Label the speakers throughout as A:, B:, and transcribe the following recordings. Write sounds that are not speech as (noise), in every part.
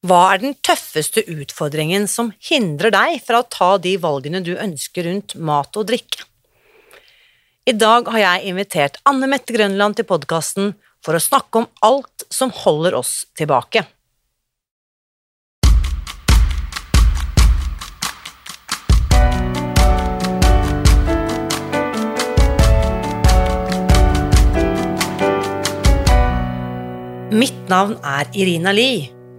A: Hva er den tøffeste utfordringen som hindrer deg fra å ta de valgene du ønsker rundt mat og drikke? I dag har jeg invitert Anne Mette Grønland til podkasten for å snakke om alt som holder oss tilbake. Mitt navn er Irina Lie.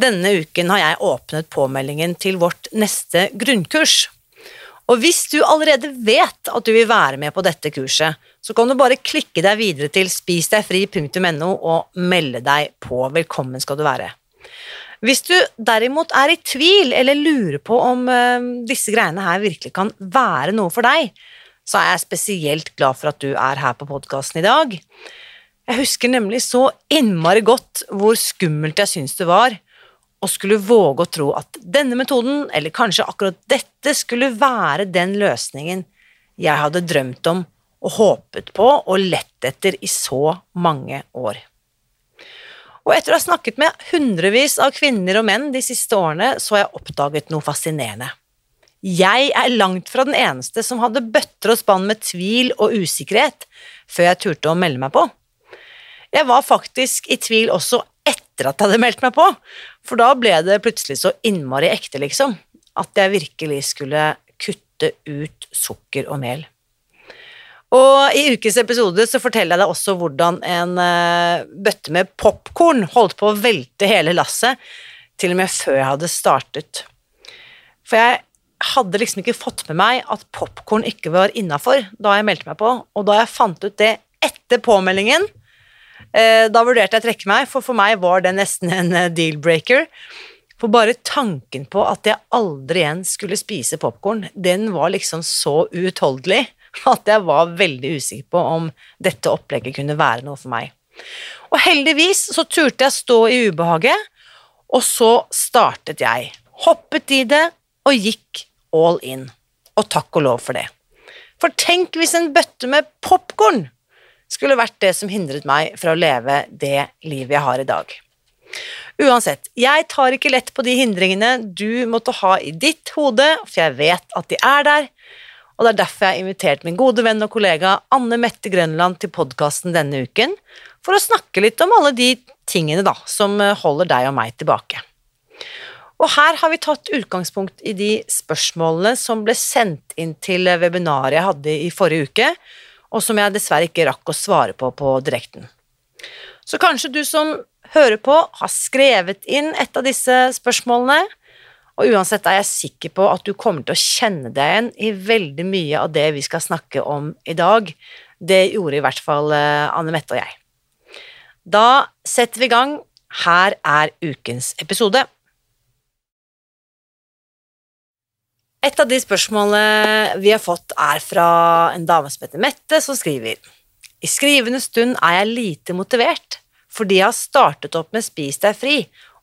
A: Denne uken har jeg åpnet påmeldingen til vårt neste grunnkurs. Og hvis du allerede vet at du vil være med på dette kurset, så kan du bare klikke deg videre til spisdegfri.no og melde deg på. Velkommen skal du være. Hvis du derimot er i tvil eller lurer på om uh, disse greiene her virkelig kan være noe for deg, så er jeg spesielt glad for at du er her på podkasten i dag. Jeg husker nemlig så innmari godt hvor skummelt jeg syns det var og skulle våge å tro at denne metoden, eller kanskje akkurat dette, skulle være den løsningen jeg hadde drømt om og håpet på og lett etter i så mange år. Og etter å ha snakket med hundrevis av kvinner og menn de siste årene, så har jeg oppdaget noe fascinerende. Jeg er langt fra den eneste som hadde bøtter og spann med tvil og usikkerhet før jeg turte å melde meg på. Jeg var faktisk i tvil også etter at jeg hadde meldt meg på, for da ble det plutselig så innmari ekte, liksom, at jeg virkelig skulle kutte ut sukker og mel. Og i ukes episode så forteller jeg deg også hvordan en uh, bøtte med popkorn holdt på å velte hele lasset, til og med før jeg hadde startet. For jeg hadde liksom ikke fått med meg at popkorn ikke var innafor da jeg meldte meg på, og da jeg fant ut det etter påmeldingen, Eh, da vurderte jeg å trekke meg, for for meg var det nesten en eh, deal-breaker. For bare tanken på at jeg aldri igjen skulle spise popkorn, den var liksom så uutholdelig at jeg var veldig usikker på om dette opplegget kunne være noe for meg. Og heldigvis så turte jeg stå i ubehaget, og så startet jeg. Hoppet i det og gikk all in. Og takk og lov for det. For tenk hvis en bøtte med popkorn skulle vært det som hindret meg fra å leve det livet jeg har i dag. Uansett, jeg tar ikke lett på de hindringene du måtte ha i ditt hode, for jeg vet at de er der, og det er derfor jeg har invitert min gode venn og kollega Anne Mette Grønland til podkasten denne uken, for å snakke litt om alle de tingene da, som holder deg og meg tilbake. Og her har vi tatt utgangspunkt i de spørsmålene som ble sendt inn til webinaret jeg hadde i forrige uke, og som jeg dessverre ikke rakk å svare på på direkten. Så kanskje du som hører på, har skrevet inn et av disse spørsmålene, og uansett er jeg sikker på at du kommer til å kjenne deg igjen i veldig mye av det vi skal snakke om i dag. Det gjorde i hvert fall eh, Anne Mette og jeg. Da setter vi i gang. Her er ukens episode. Et av de spørsmålene vi har fått, er fra en dame som heter Mette, som skriver I skrivende stund er jeg lite motivert fordi jeg har startet opp med Spis deg fri,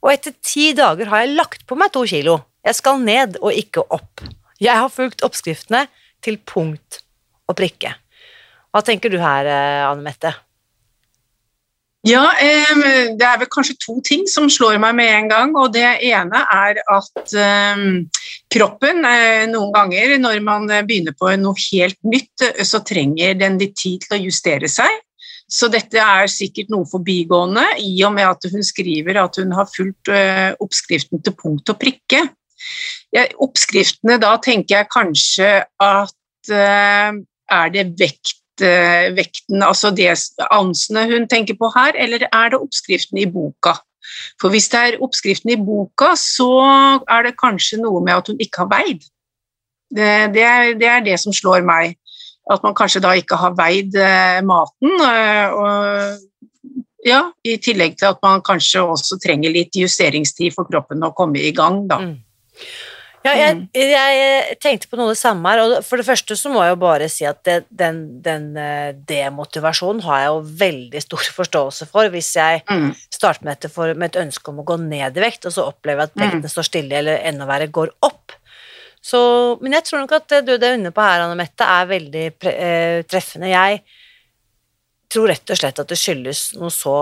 A: og etter ti dager har jeg lagt på meg to kilo. Jeg skal ned og ikke opp. Jeg har fulgt oppskriftene til punkt og prikke. Hva tenker du her, eh, Anne Mette?
B: Ja, det er vel kanskje to ting som slår meg med en gang. og Det ene er at kroppen eh, noen ganger når man begynner på noe helt nytt, så trenger den litt tid til å justere seg. Så dette er sikkert noe forbigående, i og med at hun skriver at hun har fulgt eh, oppskriften til punkt og prikke. Oppskriftene, da tenker jeg kanskje at eh, er det vekt, eh, vekten, altså det ansene hun tenker på her, eller er det oppskriften i boka? For hvis det er oppskriften i boka, så er det kanskje noe med at hun ikke har veid. Det, det, er, det er det som slår meg. At man kanskje da ikke har veid eh, maten. eh, Og, ja, I tillegg til at man kanskje også trenger litt justeringstid for kroppen å komme i gang. Da.
A: Mm. Ja, jeg, jeg tenkte på noe det samme her, og for det første så må jeg jo bare si at det, den, den eh, demotivasjonen har jeg jo veldig stor (laughs) forståelse for hvis jeg
B: Mm.
A: starter med for, med et ønske om å gå ned i vekt, og så opplever jeg at
B: Mm.
A: står stille, eller enda verre, går opp. Så, men jeg tror nok at det du er inne på her, Anne Mette, er veldig eh, treffende. Jeg tror rett og slett at det skyldes noe så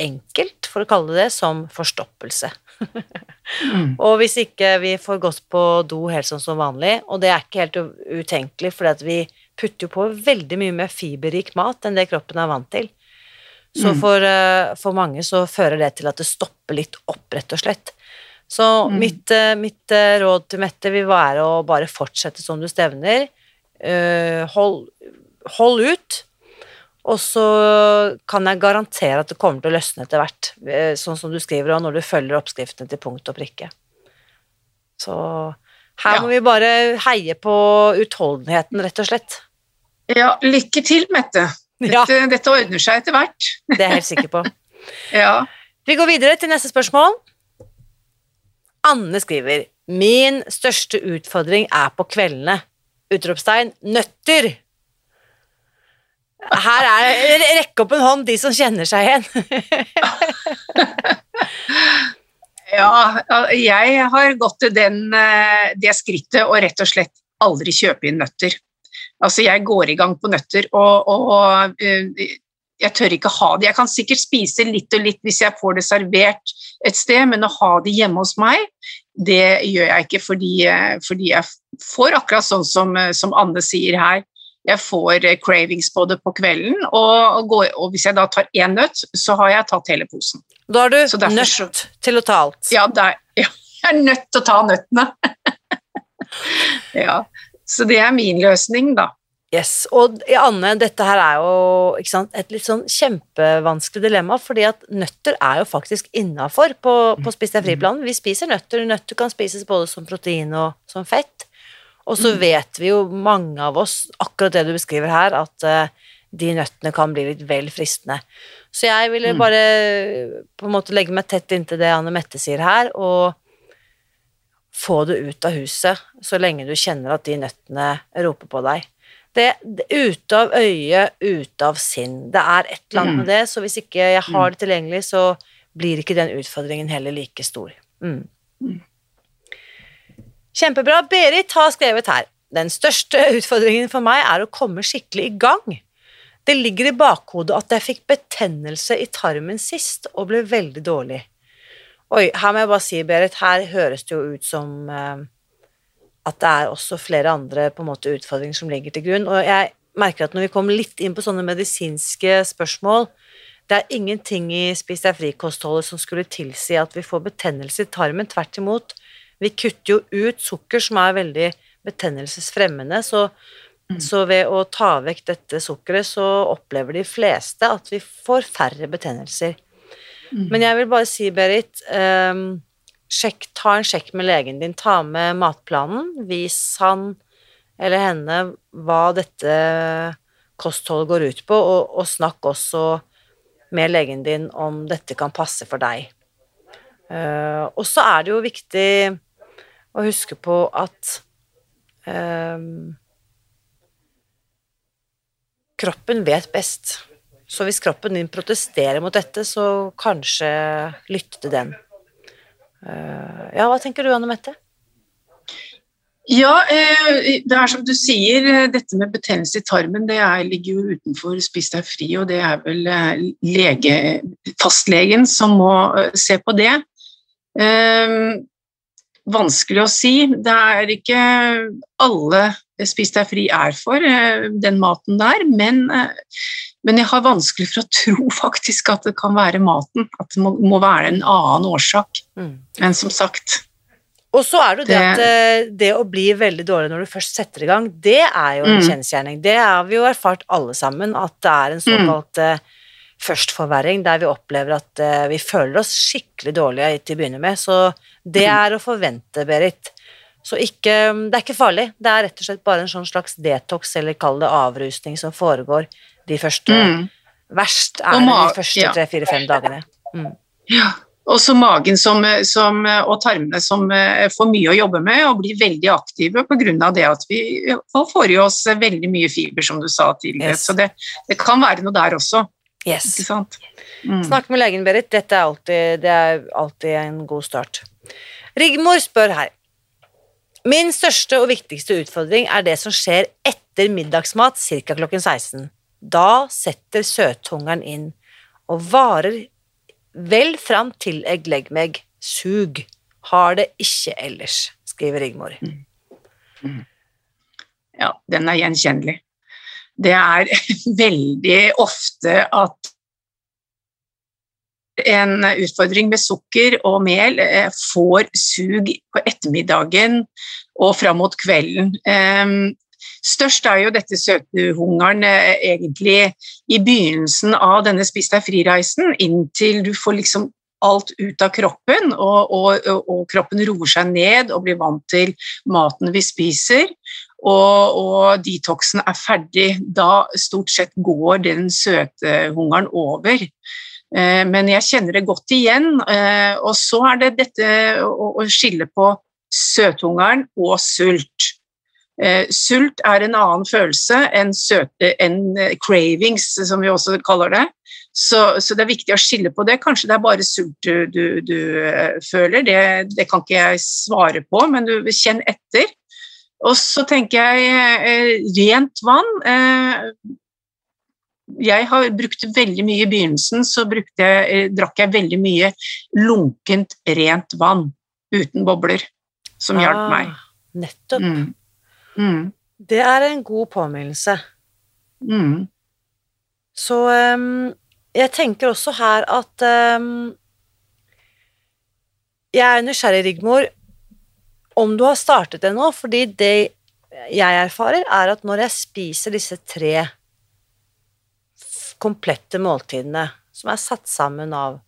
A: enkelt, for å kalle det det, som forstoppelse.
B: Mm. (laughs)
A: Og hvis ikke vi får gått på do helt sånn som vanlig, og det er ikke helt utenkelig, for vi putter jo på veldig mye mer fiberrik mat enn det kroppen er vant til. Så
B: Mm.
A: for, eh, for mange så fører det til at det stopper litt opp, rett og slett. Så
B: Mm.
A: mitt, eh, mitt eh, råd til Mette vil være å bare fortsette som du stevner. Hold, hold ut. Og så kan jeg garantere at det kommer til å løsne etter hvert, eh, sånn som du skriver, og når du følger oppskriftene til punkt og prikke. Så her
B: Ja.
A: må vi bare heie på utholdenheten, rett og slett.
B: Ja, lykke til, Mette. (laughs)
A: Ja,
B: Dette, dette ordner seg etter hvert.
A: det er jeg helt sikker på. (laughs)
B: Ja.
A: Vi går videre til neste spørsmål. Anne skriver Min største utfordring er på kveldene. Utropstegn nøtter. Her er Rekk opp en hånd, de som kjenner seg igjen. (laughs)
B: ja, jeg har gått til den, eh, det skrittet å rett og slett aldri kjøpe inn nøtter. Altså, jeg går i gang på nøtter, og, og og jeg tør ikke ha det. Jeg kan sikkert spise litt og litt hvis jeg får det servert et sted, men å ha det hjemme hos meg, det gjør jeg ikke fordi, eh, fordi jeg får akkurat sånn som, eh, som Anne sier her. Jeg får eh, cravings på det på kvelden, og, går, og hvis jeg da tar én nøtt, så har jeg tatt hele posen.
A: Da har du
B: Så derfor
A: nødt til å ta alt.
B: Ja, der, (laughs) ja, jeg er nødt til å ta nøttene. (laughs) ja, så det er min løsning, da.
A: Yes, og Anne, dette her er jo ikke sant, et litt sånn kjempevanskelig dilemma, fordi at nøtter er jo faktisk innafor på, på Spis deg fri-planen. Vi spiser nøtter, nøtter kan spises både som protein og som fett. Og så vet vi jo mange av oss, akkurat det du beskriver her, at eh, de nøttene kan bli litt vel fristende. Så jeg ville
B: Mm.
A: bare på en måte legge meg tett inntil det Anne Mette sier her, og få det ut av huset så lenge du kjenner at de nøttene roper på deg. Det, det Ute av øye, ute av sinn. Det er et eller annet
B: Mm.
A: med det, så hvis ikke jeg har det tilgjengelig, så blir ikke den utfordringen heller like stor. Mm. Kjempebra. Berit har skrevet her. Den største (laughs) utfordringen for meg er å komme skikkelig i gang. Det ligger i bakhodet at jeg fikk betennelse i tarmen sist og ble veldig dårlig. Oi, her må jeg bare si, Berit, her høres det jo ut som eh, at det er også flere andre på en måte utfordringer som ligger til grunn. Og jeg merker at når vi kommer litt inn på sånne medisinske spørsmål, det er ingenting i Spis deg fri-kostholdet som skulle tilsi at vi får betennelse i tarmen. Tvert imot. Vi kutter jo ut sukker som er veldig betennelsesfremmende, så, så ved å ta vekk dette sukkeret, så opplever de fleste at vi får færre betennelser. Men jeg vil bare si, Berit, um, sjekk, ta en sjekk med legen din. Ta med matplanen. Vis han eller henne hva dette kostholdet går ut på, og, og snakk også med legen din om dette kan passe for deg. Uh, og så er det jo viktig å huske på at um, kroppen vet best. Så hvis kroppen din protesterer mot dette, så kanskje lytte til den. Uh, ja, hva tenker du, Anne Mette?
B: Ja, eh, det er som du sier, eh, dette med betennelse i tarmen det er, ligger jo utenfor Spis deg fri, og det er vel lege, fastlegen som må se på det. Vanskelig å si. Det er ikke alle Spis deg fri er for, eh, den maten der, men eh, Men jeg har vanskelig for å tro (laughs) faktisk at det kan være maten. At det må, må være en annen årsak.
A: Mm.
B: Men som sagt
A: Og så er det jo det,
B: Det-
A: at eh, det å bli veldig dårlig når du først setter i gang, det er jo en
B: Mm.
A: kjensgjerning. Det har vi jo erfart alle sammen, at det er en såkalt mm førstforverring der vi opplever at vi føler oss skikkelig dårlige til å begynne med. Så det er å forvente, Berit. Så ikke, det er ikke farlig. Det er rett og slett bare en sånn slags detox, eller kall det avrusning, som foregår de første
B: mm.
A: Verst er det de første
B: ja.
A: tre-fire-fem dagene. Mm.
B: Ja. Og så magen som, som, og tarmene som eh, får mye å jobbe med og blir veldig aktive pga. det at vi får i oss veldig mye fiber, som du sa tidligere.
A: Yes.
B: Så det, det kan være noe der også,
A: Yes.
B: ikke sant? Mm.
A: Snakk med legen, Berit. Dette er alltid, det er alltid en god start. Rigmor spør her. Min største og viktigste utfordring er det som skjer etter middagsmat ca. klokken 16. Da setter søthungeren inn og varer vel fram til jeg legger meg. Sug. Har det ikke ellers, skriver Rigmor.
B: Ja, den er gjenkjennelig. Det er (laughs) veldig ofte at en utfordring med sukker og mel eh, får sug på ettermiddagen og fram mot kvelden. Størst er jo dette søtehungeren eh, egentlig i begynnelsen av denne Spis deg fri-reisen, inntil du får liksom alt ut av kroppen, og, og, og kroppen roer seg ned og blir vant til maten vi spiser og, og detoxen er ferdig, da stort sett går den søte hungeren over. Eh, Men jeg kjenner det godt igjen. eh, Og så er det dette å skille på søthungeren og sult. Eh, Sult er en annen følelse enn, søte, enn cravings, som vi også kaller det. Så, så det er viktig å skille på det. Kanskje det er bare sult du, du, du føler, det, det kan ikke jeg svare på, men du kjenn etter. Og så tenker jeg eh, rent vann. Eh, jeg har brukt veldig mye i begynnelsen, så jeg, eh, drakk jeg veldig mye lunkent, rent vann uten bobler, som hjalp meg.
A: Ah, Nettopp.
B: Mm. Mm.
A: Det er en god påminnelse.
B: Mm.
A: Så um, jeg tenker også her at um, Jeg er nysgjerrig, Rigmor, om du har startet det nå, fordi det jeg erfarer, er at når jeg spiser disse tre komplette måltidene, som er satt sammen av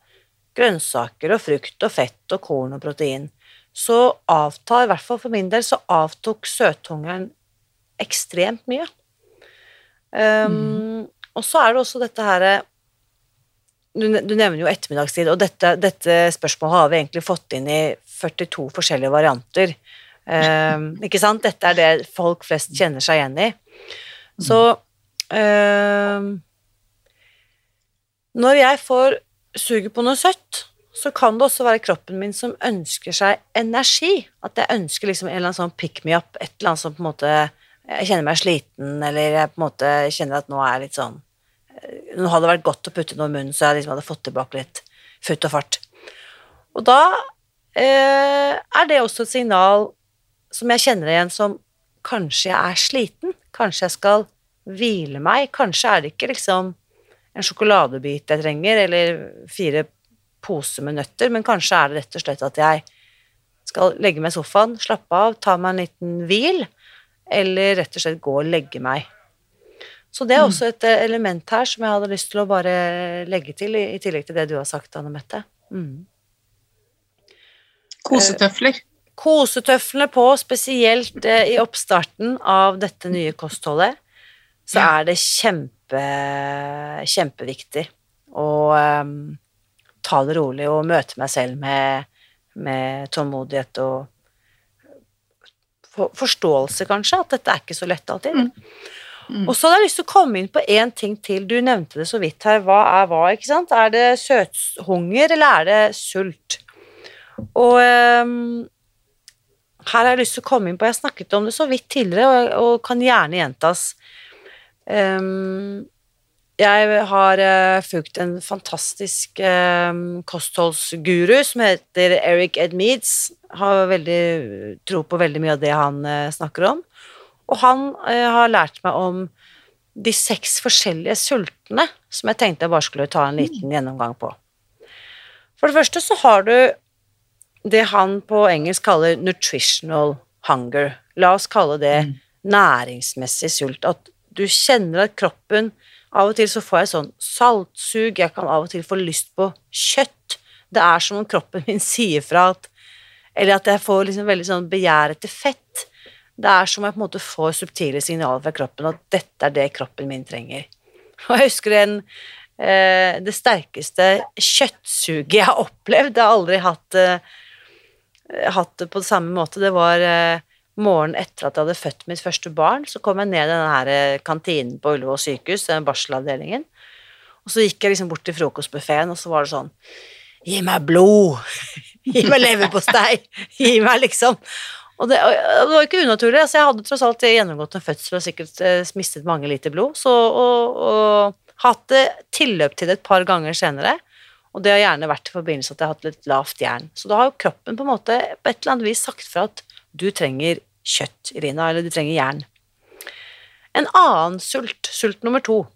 A: grønnsaker og frukt og fett og korn og protein, så avtar, i hvert fall for min del, så avtok søthungeren ekstremt mye. Um, Og så er det også dette her du, nevner jo ettermiddagstid, og dette, dette spørsmålet har vi egentlig fått inn i 42 forskjellige varianter. Um, ikke sant? Dette er det folk flest kjenner seg igjen i. Så um, Når jeg får suget på noe søtt, så kan det også være kroppen min som ønsker seg energi. At jeg ønsker liksom en eller annen sånn pick me up, et eller annet som på en måte Jeg kjenner meg sliten, eller jeg på en måte kjenner at nå er jeg litt sånn Nå hadde det vært godt å putte noe i munnen, så jeg liksom hadde fått tilbake litt futt og fart. Og da eh, er det også et signal som jeg kjenner igjen som kanskje jeg er sliten, kanskje jeg skal hvile meg, kanskje er det ikke liksom en sjokoladebit jeg trenger, eller fire poser med nøtter, men kanskje er det rett og slett at jeg skal legge meg i sofaen, slappe av, ta meg en liten hvil, eller rett og slett gå og legge meg. Så det er også et eh, element her som jeg hadde lyst til å bare legge til, i, i tillegg til det du har sagt, Anne Mette. Mm.
B: Kosetøfler.
A: Kosetøflene på, spesielt eh, i oppstarten av dette nye kostholdet, så
B: Ja.
A: er det kjempe, kjempeviktig å eh, ta det rolig og møte meg selv med, med tålmodighet og for, forståelse, kanskje, at dette er ikke så lett alltid.
B: Mm. Mm.
A: Og så hadde jeg lyst til å komme inn på én ting til. Du nevnte det så vidt her. Hva er hva, ikke sant? Er det søthunger, eller er det sult? Og um, her har jeg lyst til å komme inn på Jeg snakket om det så vidt tidligere, og, og kan gjerne gjentas. Um, jeg har uh, fulgt en fantastisk um, kostholdsguru som heter Eric Edmeads. Har veldig tro på veldig mye av det han uh, snakker om. Og han eh, har lært meg om de seks forskjellige sultene som jeg tenkte jeg bare skulle ta en liten gjennomgang på. For det første så har du det han på engelsk kaller nutritional hunger. La oss kalle det
B: Mm.
A: næringsmessig sult. At du kjenner at kroppen Av og til så får jeg sånn saltsug, jeg kan av og til få lyst på kjøtt. Det er som om kroppen min sier fra at Eller at jeg får liksom veldig sånn begjær etter fett. Det er som om jeg på en måte får subtile signaler fra kroppen at dette er det kroppen min trenger. Og jeg husker en, eh, det sterkeste kjøttsuget jeg har opplevd. Jeg har aldri hatt, eh, hatt det på samme måte. Det var eh, morgenen etter at jeg hadde født mitt første barn. Så kom jeg ned i denne eh, kantinen på Ullevål sykehus, den barselavdelingen. Og så gikk jeg liksom bort til frokostbuffeen, og så var det sånn Gi meg blod! (laughs) Gi meg leverpostei! Gi meg liksom og det, og det var ikke unaturlig. altså Jeg hadde tross alt gjennomgått en fødsel og sikkert eh, mistet mange liter blod. Så, og, og hatt tilløp til det et par ganger senere. Og det har gjerne vært i forbindelse med at jeg har hatt litt lavt jern. Så da har jo kroppen på en måte på et eller annet vis sagt fra at du trenger kjøtt, Irina, eller du trenger jern. En annen sult, sult nummer to,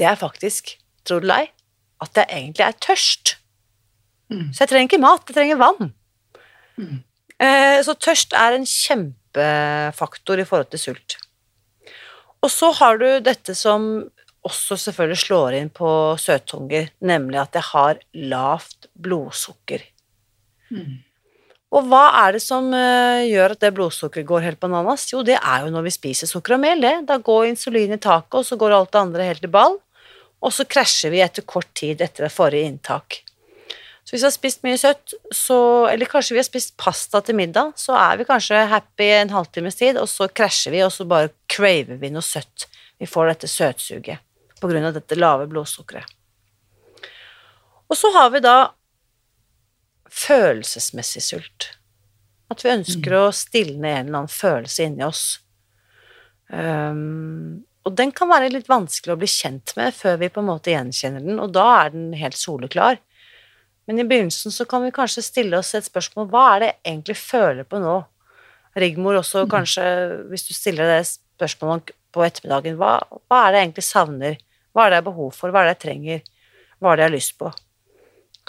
A: det er faktisk, tror du lei, at jeg egentlig er tørst.
B: Mm.
A: Så jeg trenger ikke mat, jeg trenger vann.
B: Mm.
A: Eh, så tørst er en kjempefaktor i forhold til sult. Og så har du dette som også selvfølgelig slår inn på søtunger, nemlig at jeg har lavt blodsukker.
B: Mm.
A: Og hva er det som eh, gjør at det blodsukkeret går helt bananas? Jo, det er jo når vi spiser sukker og mel, det. Da går insulin i taket, og så går alt det andre helt i ball. Og så krasjer vi etter kort tid etter det forrige inntak. Så hvis vi har spist mye søtt, så, eller kanskje vi har spist pasta til middag, så er vi kanskje happy en halvtimes tid, og så krasjer vi, og så bare craver vi noe søtt. Vi får dette søtsuget på grunn av dette lave blodsukkeret. Og så har vi da følelsesmessig sult. At vi ønsker å stilne en eller annen følelse inni oss. Um, og den kan være litt vanskelig å bli kjent med før vi på en måte gjenkjenner den, og da er den helt soleklar. Men i begynnelsen så kan vi kanskje stille oss et spørsmål hva er det jeg egentlig føler på nå? Rigmor også, kanskje, hvis du stiller det spørsmålet på ettermiddagen, hva, hva er det jeg egentlig savner? Hva er det jeg har behov for? Hva er det jeg trenger? Hva er det jeg har lyst på?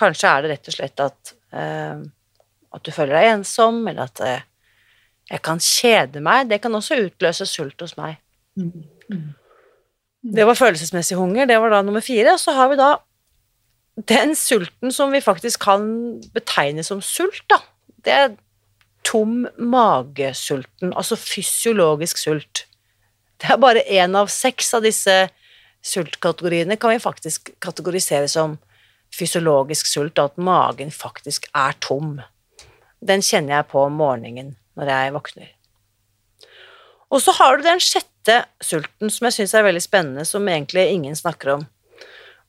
A: Kanskje er det rett og slett at, eh, at du føler deg ensom, eller at eh, jeg kan kjede meg. Det kan også utløse sult hos meg.
B: Mm.
A: Det var følelsesmessig hunger, det var da nummer fire. Og så har vi da den sulten som vi faktisk kan betegne som sult, da. Det er tom magesulten, altså fysiologisk sult. Det er bare én av seks av disse sultkategoriene kan vi faktisk kategorisere som fysiologisk sult, at magen faktisk er tom. Den kjenner jeg på om morgenen når jeg våkner. Og så har du den sjette sulten som jeg syns er veldig spennende, som egentlig ingen snakker om.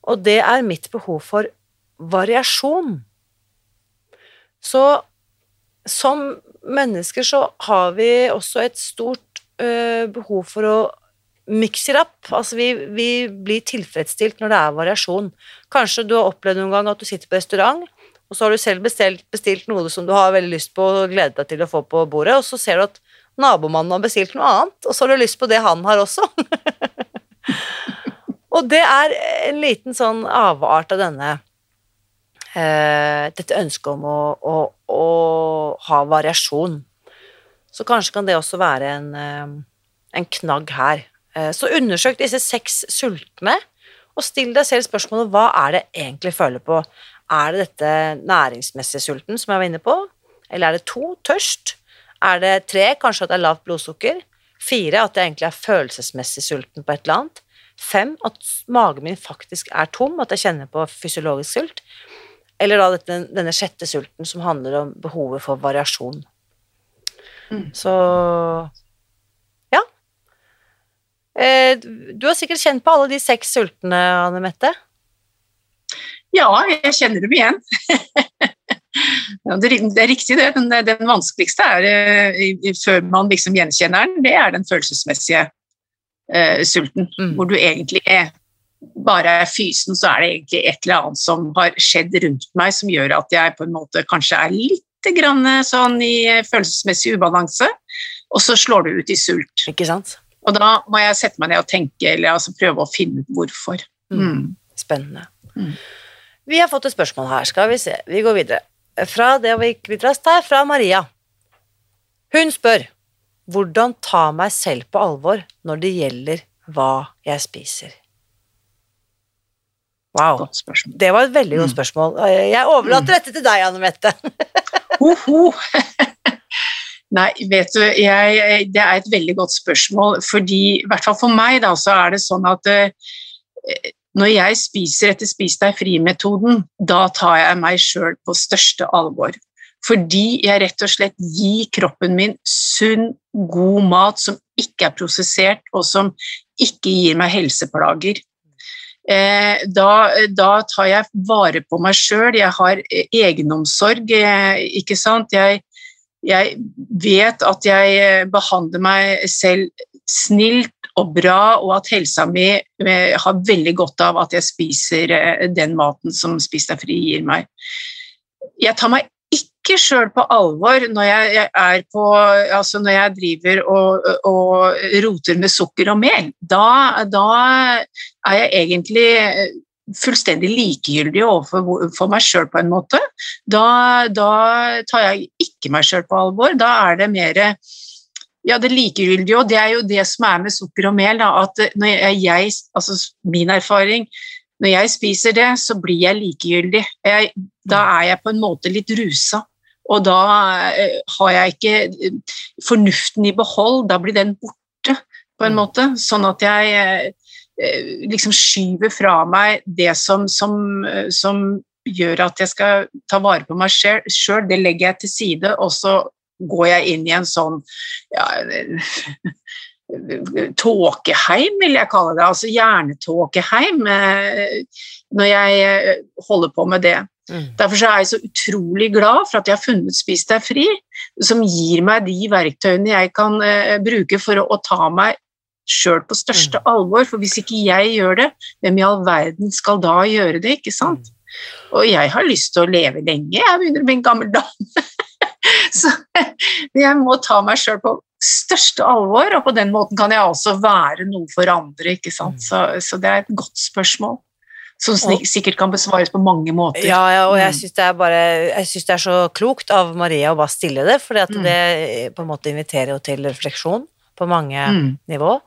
A: Og det er mitt behov for variasjon. Så som mennesker så har vi også et stort ø, behov for å mix it up. Altså vi, vi blir tilfredsstilt når det er variasjon. Kanskje du har opplevd noen gang at du sitter på restaurant, og så har du selv bestilt, bestilt noe som du har veldig lyst på og gledet deg til å få på bordet, og så ser du at nabomannen har bestilt noe annet, og så har du lyst på det han har også. (laughs) og det er en liten sånn avart av denne eh, dette ønsket om å, å, å, ha variasjon. Så kanskje kan det også være en, eh, en knagg her. Eh, så undersøk disse seks sultne, og still deg selv spørsmålet hva er det egentlig føler på. Er det dette næringsmessige sulten som jeg var inne på, eller er det to, tørst? Er det tre, kanskje at det er lavt blodsukker? Fire, at jeg egentlig er følelsesmessig sulten på et eller annet? Fem, at magen min faktisk er tom, at jeg kjenner på fysiologisk sult? Eller da dette, denne sjette sulten som handler om behovet for variasjon.
B: Mm.
A: Så ja. Eh, du har sikkert kjent på alle de seks sultene, Anne Mette?
B: Ja, jeg kjenner dem igjen. (laughs) det, er riktig, det. Den, den vanskeligste er, eh, før man liksom gjenkjenner den, det er den følelsesmessige eh, sulten.
A: Mm.
B: Hvor du egentlig er bare er fysen, så er det egentlig et eller annet som har skjedd rundt meg som gjør at jeg på en måte kanskje er litt grann sånn i følelsesmessig ubalanse, og så slår det ut i sult.
A: Ikke sant?
B: Og da må jeg sette meg ned og tenke, eller altså prøve å finne ut hvorfor. Mm.
A: Spennende.
B: Mm.
A: Vi har fått et spørsmål her, skal vi se. Vi går videre. Fra det vi litt raskt her, fra Maria. Hun spør hvordan ta meg selv på alvor når det gjelder hva jeg spiser. Wow. Det var et veldig godt
B: Mm.
A: spørsmål. Jeg overlater dette til deg, Anne Mette. (laughs)
B: Ho, ho. (laughs) Nei, vet du, jeg, det er et veldig godt spørsmål, fordi i hvert fall for meg da, så er det sånn at uh, når jeg spiser etter Spis deg fri-metoden, da tar jeg meg sjøl på største alvor. Fordi jeg rett og slett gir kroppen min sunn, god mat som ikke er prosessert, og som ikke gir meg helseplager. Eh, da, da tar jeg vare på meg sjøl, jeg har egenomsorg, eh, ikke sant. Jeg, jeg vet at jeg eh, behandler meg selv snilt og bra, og at helsa mi eh, har veldig godt av at jeg spiser den maten som Spis deg fri gir meg. Jeg tar meg ikke sjøl på alvor når jeg, på Altså når jeg driver og, og roter med sukker og mel. Da, da er jeg egentlig fullstendig likegyldig overfor for meg sjøl på en måte. Da, da tar jeg ikke meg sjøl på alvor. Da er det mer ja, det likegyldige, og det er jo det som er med sukker og mel, da, at når jeg altså min erfaring, når jeg spiser det, så blir jeg likegyldig. Jeg, da er jeg på en måte litt rusa, og da eh, har jeg ikke eh, fornuften i behold, da blir den borte, på en
A: Mm.
B: måte, sånn at jeg eh, liksom skyver fra meg det som, som, som gjør at jeg skal ta vare på meg sjøl, det legger jeg til side, og så går jeg inn i en sånn ja, (laughs) tåkeheim, vil jeg kalle det. Altså hjernetåkeheim eh, når jeg holder på med det.
A: Mm.
B: Derfor er jeg så utrolig glad for at jeg har funnet Spis deg fri, som gir meg de verktøyene jeg kan eh, bruke for å, å ta meg sjøl på største alvor. For hvis ikke jeg gjør det, hvem i all verden skal da gjøre det? ikke sant? Og jeg har lyst til å leve lenge, jeg begynner å bli en gammel dame. (laughs) Så jeg må ta meg sjøl på største alvor, og på den måten kan jeg også være noe for andre. ikke sant? Så, så det er et godt spørsmål, som sikkert kan besvares på mange måter.
A: Ja, ja, og jeg
B: Mm.
A: syns det er bare Jeg synes det er så klokt av Maria å bare stille det, for
B: Mm.
A: det på en måte inviterer jo til refleksjon på mange
B: Mm.
A: nivå.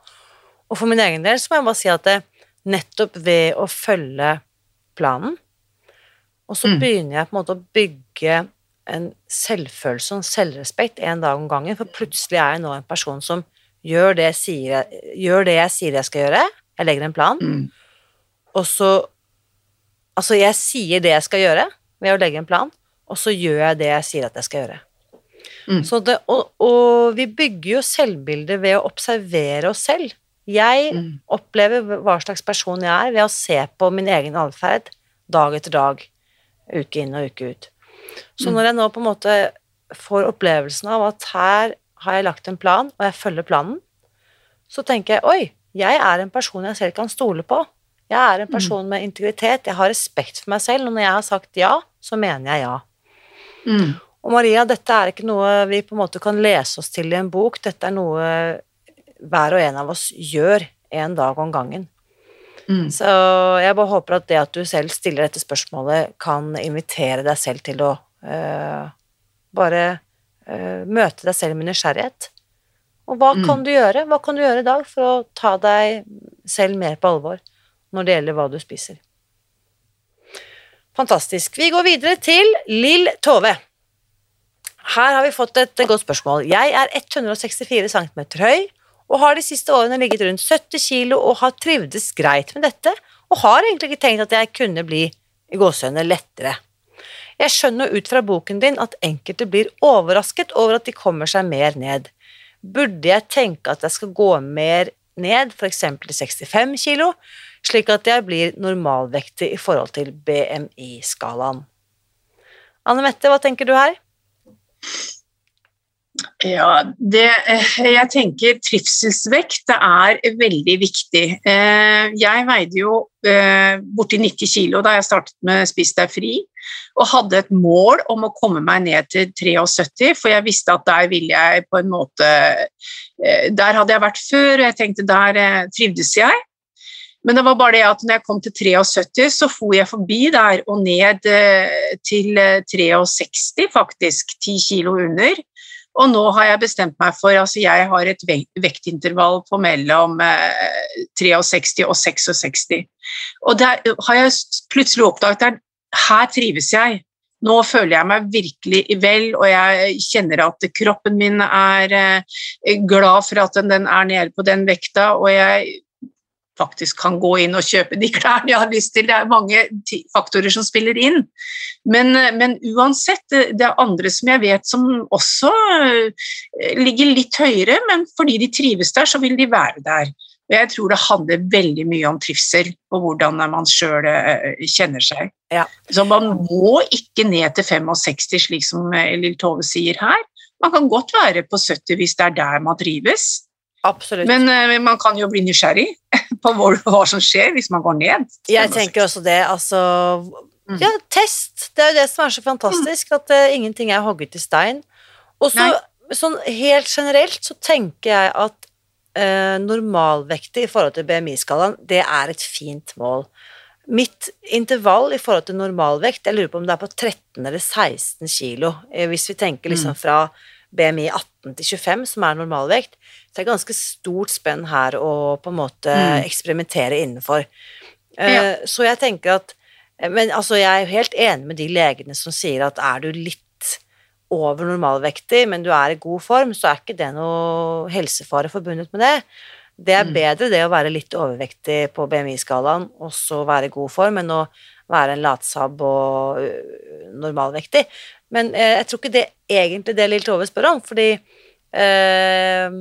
A: Og for min egen del så må jeg bare si at det, nettopp ved å følge planen, og så
B: Mm.
A: begynner jeg på en måte å bygge en selvfølelse og en selvrespekt en dag om gangen, for plutselig er jeg nå en person som gjør det, jeg sier jeg, det jeg sier jeg skal gjøre. Jeg legger en plan,
B: Mm.
A: og så Altså, jeg sier det jeg skal gjøre ved å legge en plan, og så gjør jeg det jeg sier at jeg skal gjøre.
B: Mm.
A: Så det, og, og vi bygger jo selvbildet ved å observere oss selv. Jeg
B: Mm.
A: opplever hva slags person jeg er ved å se på min egen atferd dag etter dag, uke inn og uke ut. Så
B: Mm.
A: når jeg nå på en måte får opplevelsen av at her har jeg lagt en plan, og jeg følger planen, så tenker jeg oi, jeg er en person jeg selv kan stole på. Jeg er en person med integritet, jeg har respekt for meg selv, og når jeg har sagt ja, så mener jeg ja.
B: Mm.
A: Og Maria, dette er ikke noe vi på en måte kan lese oss til i en bok, dette er noe hver og en av oss gjør en dag om gangen.
B: Mm.
A: Så jeg bare håper at det at du selv stiller dette spørsmålet, kan invitere deg selv til å øh, bare øh, møte deg selv med nysgjerrighet. Og hva
B: Mm.
A: kan du gjøre? Hva kan du gjøre i dag for å ta deg selv mer på alvor når det gjelder hva du spiser? Fantastisk. Vi går videre til Lill Tove. Her har vi fått et godt spørsmål. Jeg er 164 cm høy og har de siste årene ligget rundt 70 kg og har trivdes greit med dette, og har egentlig ikke tenkt at jeg kunne bli i gåsehudene lettere. Jeg skjønner ut fra boken din at enkelte blir overrasket over at de kommer seg mer ned. Burde jeg tenke at jeg skal gå mer ned, f.eks. til 65 kg, slik at jeg blir normalvektig i forhold til BMI-skalaen? Anne Mette, hva tenker du her?
B: Ja, det, jeg tenker trivselsvekt er veldig viktig. Jeg veide jo borti 90 kg da jeg startet med Spis deg fri, og hadde et mål om å komme meg ned til 73, for jeg visste at der ville jeg på en måte Der hadde jeg vært før, og jeg tenkte der trivdes jeg. Men det var bare det at når jeg kom til 73, så for jeg forbi der og ned eh, til 63, eh, faktisk. 10 kilo under. Og nå har jeg bestemt meg for altså Jeg har et vektintervall på mellom 63 eh, og 66. Og der har jeg plutselig oppdaget at her trives jeg. Nå føler jeg meg virkelig vel, og jeg kjenner at kroppen min er glad for at den er nede på den vekta, og jeg faktisk kan gå inn og kjøpe de klærne jeg har lyst til. Det er mange faktorer som spiller inn. Men, men, uansett, det er andre som jeg vet som også eh, ligger litt høyere, men fordi de trives der, så vil de være der. Og jeg tror det handler veldig mye om trivsel og hvordan man sjøl eh, kjenner seg. Ja. Så man må ikke ned til 65, slik som Lill Tove sier her. Man kan godt være på 70 hvis det er der man trives.
A: Absolutt.
B: Men uh, man kan jo bli nysgjerrig (laughs) på hva, hva, som skjer hvis man går ned.
A: Jeg tenker også det, altså mm. Ja, test. Det er jo det som er så fantastisk, mm. at uh, ingenting er hogget i stein. Og så sånn helt generelt så tenker jeg at uh, normalvektig i forhold til BMI-skalaen, det er et fint mål. Mitt intervall i forhold til normalvekt, jeg lurer på om det er på 13 eller 16 kilo, hvis vi tenker liksom mm. fra BMI 18 til 25, som er normalvekt, så er ganske stort spenn her å på en måte mm. eksperimentere innenfor. Eh, ja. Så jeg tenker at Men altså, jeg er helt enig med de legene som sier at er du litt over normalvektig, men du er i god form, så er ikke det noe helsefare forbundet med det. Det er mm. bedre det å være litt overvektig på BMI-skalaen og så være i god form, enn å være en latsabb og normalvektig. Men eh, jeg tror ikke det egentlig det Lill Tove spør om, fordi eh,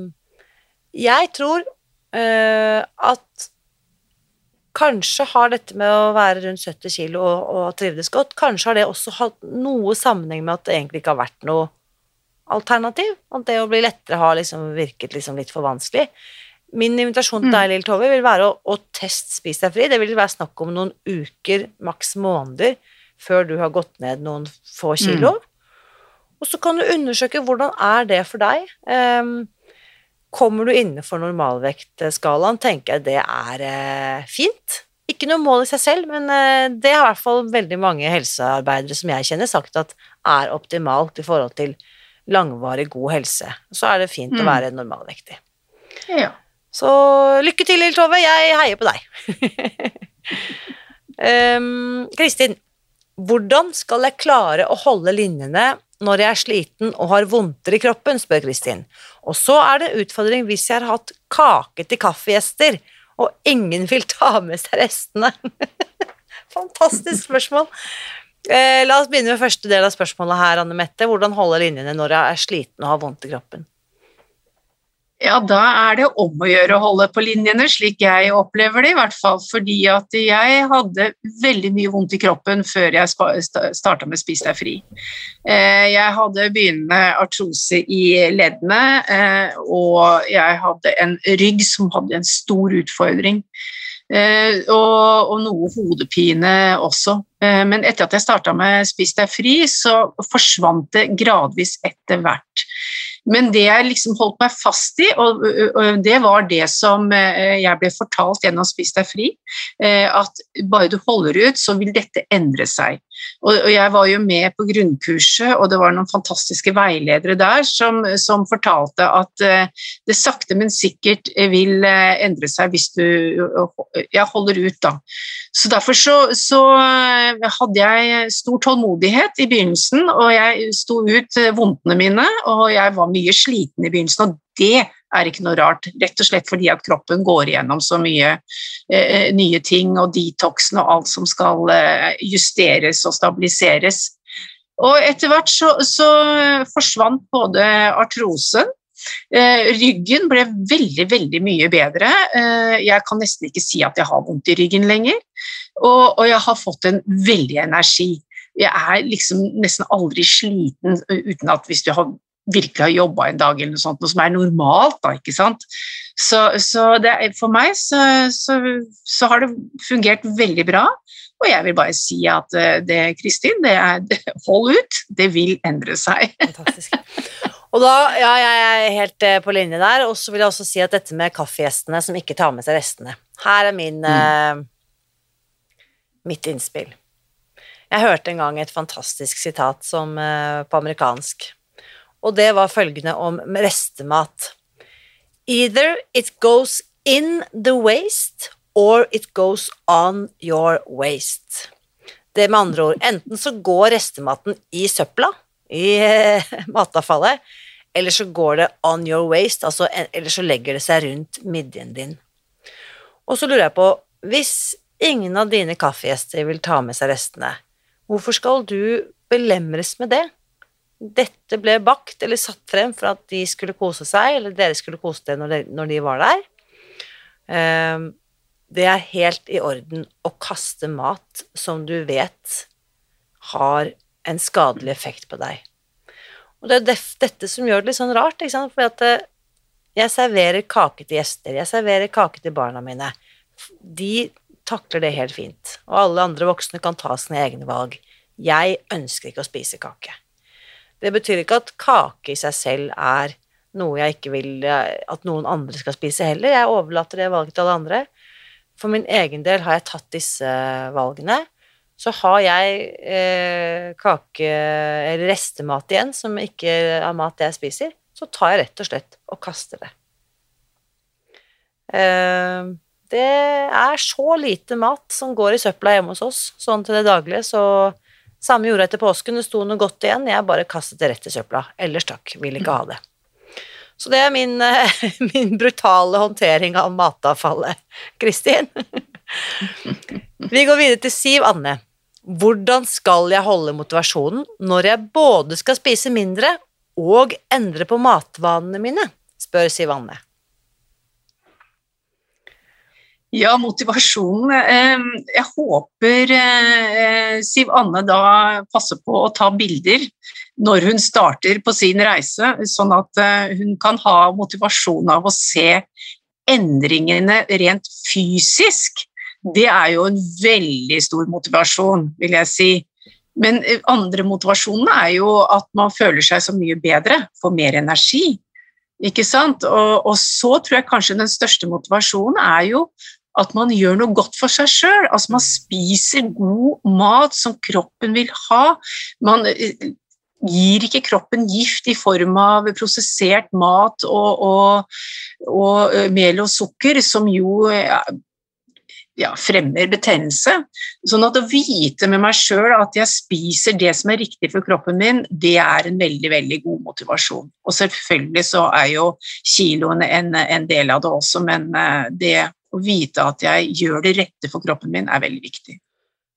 A: jeg tror uh, at kanskje har dette med å være rundt 70 kg og, og trivdes godt, kanskje har det også hatt noe sammenheng med at det egentlig ikke har vært noe alternativ. At det å bli lettere har liksom virket liksom litt for vanskelig. Min invitasjon til deg, Lille Lill Tove, vil være å, å teste Spis deg fri. Det vil være snakk om noen uker, maks måneder, før du har gått ned noen få kilo. Mm. Og så kan du undersøke hvordan er det for deg. Um, kommer du innenfor normalvektskalaen, tenker jeg det er uh, fint. Ikke noe mål i seg selv, men uh, det har i hvert fall veldig mange helsearbeidere som jeg kjenner, sagt at er optimalt i forhold til langvarig god helse. Så er det fint mm. å være normalvektig.
B: Ja.
A: Så lykke til, Lill Tove. Jeg heier på deg. um, (laughs) Kristin, hvordan skal jeg klare å holde linjene når jeg er sliten og har vondter i kroppen, spør Kristin. Og så er det utfordring hvis jeg har hatt kake til kaffegjester, og ingen vil ta med seg restene. (laughs) Fantastisk spørsmål. Eh, la oss begynne med første del av spørsmålet her, Anne Mette. Hvordan holde linjene når jeg er sliten og har vondt i kroppen?
B: Ja, da er det om å gjøre å holde på linjene, slik jeg opplever det i hvert fall. Fordi at jeg hadde veldig mye vondt i kroppen før jeg starta med Spis deg fri. Eh, jeg hadde begynnende artrose i leddene, eh, og jeg hadde en rygg som hadde en stor utfordring. Uh, og, og, noe hodepine også. Men etter at jeg starta med Spis deg fri, så forsvant det gradvis etter hvert. Men det jeg liksom holdt meg fast i, og, og det var det som eh, jeg ble fortalt gjennom Spis deg fri, eh, at bare du holder ut, så vil dette endre seg. Og, jeg var jo med på grunnkurset, og det var noen fantastiske veiledere der som, som fortalte at uh, det sakte, men sikkert vil endre seg hvis du ja, holder ut, da. Så derfor så, så hadde jeg stor tålmodighet i begynnelsen, og jeg sto ut vondtene mine, og jeg var mye sliten i begynnelsen, og det er ikke noe rart, rett og slett fordi at kroppen går igjennom så mye eh, nye ting, og detoxen og alt som skal eh, justeres og stabiliseres. Og etter hvert så, så forsvant både artrosen eh, Ryggen ble veldig, veldig mye bedre. Eh, jeg kan nesten ikke si at jeg har vondt i ryggen lenger. Og, og jeg har fått en veldig energi. Jeg er liksom nesten aldri sliten uten at hvis du har virkelig har jobba en dag, eller noe sånt, noe som er normalt. da, ikke sant? Så, så det, for meg så, så, så, har det fungert veldig bra. Og jeg vil bare si at eh, det, Kristin, det er, (laughs) hold ut, det vil endre seg. (laughs)
A: Fantastisk. Og da, ja, jeg er helt eh, på linje der. Og så vil jeg også si at dette med kaffegjestene som ikke tar med seg restene. Her er min, mm. uh, mitt innspill. Jeg hørte en gang et fantastisk sitat som, uh, på amerikansk, og det var følgende om restemat. Either it goes in the waste or it goes on your waste. Det med andre ord, enten så går restematen i søpla, i eh, matavfallet, eller så går det on your waste, altså, eller så legger det seg rundt midjen din. Og så lurer jeg på, hvis ingen av dine kaffegjester vil ta med seg restene, hvorfor skal du belemres med det? Dette ble bakt eller satt frem for at de skulle kose seg, eller dere skulle kose dere når, når de var der. Um, det er helt i orden å kaste mat som du vet har en skadelig effekt på deg. Og det er dette som gjør det litt sånn rart, ikke sant? for at eh, jeg serverer kake til gjester, jeg serverer kake til barna mine. De takler det helt fint, og alle andre voksne kan ta sine egne valg. Jeg ønsker ikke å spise kake. Det betyr ikke at kake i seg selv er noe jeg ikke vil eh, at noen andre skal spise heller. Jeg overlater det valget til alle andre. For min egen del har jeg tatt disse valgene. Så har jeg eh, kake eller restemat igjen som ikke er mat jeg spiser, så tar jeg rett og slett og kaster det. Eh, det er så lite mat som går i søpla hjemme hos oss, sånn til det daglige, så samme gjorde jeg etter påsken. Det sto noe godt igjen, jeg bare kastet det rett i søpla. Ellers takk, vil ikke ha det. Så det er min, (laughs) min brutale håndtering av matavfallet. Kristin? (laughs) Vi går videre til Siv Anne. Hvordan skal jeg holde motivasjonen når jeg både skal spise mindre og endre på matvanene mine? spør Siv Anne.
B: Ja, motivasjonen eh, Jeg håper eh, Siv Anne da passer på å ta bilder når hun starter på sin reise, sånn at eh, hun kan ha motivasjon av å se endringene rent fysisk. Det er jo en veldig stor motivasjon, vil jeg si. Men andre motivasjonen er jo at man føler seg så mye bedre, får mer energi. Ikke sant? Og, og, så tror jeg kanskje den største motivasjonen er jo at man gjør noe godt for seg sjøl. Altså man spiser god mat som kroppen vil ha. Man eh, gir ikke kroppen gift i form av prosessert mat og, og, og eh, mel og sukker, som jo ja, fremmer betennelse. Sånn at å vite med meg sjøl at jeg spiser det som er riktig for kroppen min, det er en veldig veldig god motivasjon. Og selvfølgelig så er jo kiloene en, en del av det også, men eh, det å vite at jeg gjør det rette for kroppen min, er veldig viktig.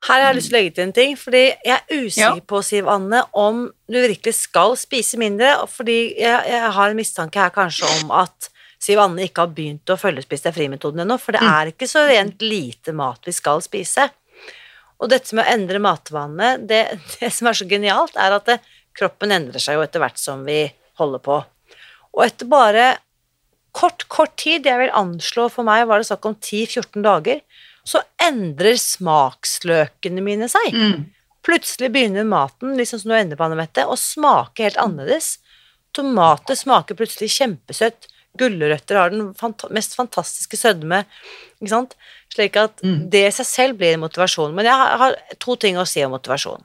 A: Her har jeg lyst til å legge til en ting, fordi jeg er usikker ja. på, Siv Anne, om du virkelig skal spise mindre, fordi jeg, jeg har en mistanke her kanskje om at Siv Anne ikke har begynt å følgespise deg fri-metoden ennå, for det mm. er ikke så rent lite mat vi skal spise. Og dette med å endre matvanene, det, (laughs) det som er så genialt, er at det, kroppen endrer seg jo etter hvert som vi holder på. Og etter bare kort, kort tid, jeg vil anslå for meg var det snakk om 10-14 dager, så endrer smaksløkene mine seg. Mm. Plutselig begynner maten liksom som du ender på, Anne å smake helt annerledes. Tomater smaker plutselig kjempesøtt. Gulrøtter har den fant mest fantastiske sødme. Ikke sant? Slik at mm. det i seg selv blir en motivasjon. Men jeg har, har, to ting å si om motivasjon.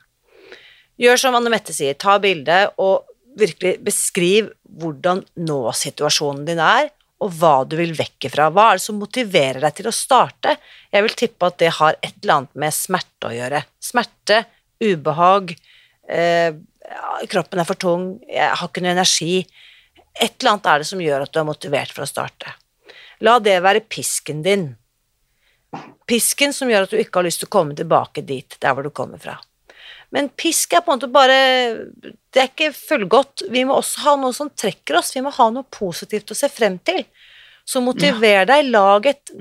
A: Gjør som Anne Mette sier, ta bilde og virkelig beskriv hvordan nå-situasjonen din er, og hva du vil vekke fra. Hva er det som motiverer deg til å starte? Jeg vil tippe at det har et eller annet med smerte å gjøre. Smerte, ubehag, eh, kroppen er for tung, jeg har ikke noe energi. Et eller annet er det som gjør at du er motivert for å starte. La det være pisken din. Pisken som gjør at du ikke har lyst til å komme tilbake dit, der hvor du kommer fra. Men pisk er på en måte bare Det er ikke fullgodt. Vi må også ha noe som trekker oss. Vi må ha noe positivt å se frem til. Så motiver deg. Lag et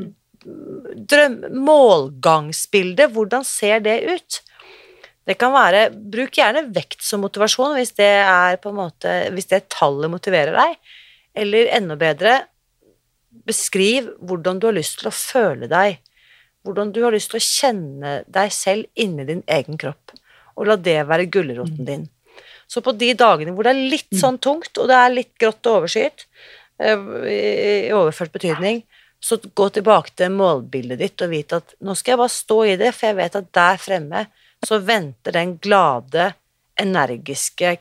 A: drøm, målgangsbilde. Hvordan ser det ut? Det kan være Bruk gjerne vekt som motivasjon hvis det er på en måte Hvis det tallet motiverer deg. Eller enda bedre, beskriv hvordan du har lyst til å føle deg. Hvordan du har lyst til å kjenne deg selv inni din egen kropp. Og la det være gulroten
B: Mm.
A: din. Så på de dagene hvor det er litt sånn tungt, og det er litt grått og overskyet, eh, i overført betydning, så gå tilbake til målbildet ditt og vite at nå skal jeg bare stå i det, for jeg vet at der fremme så venter den glade, energiske,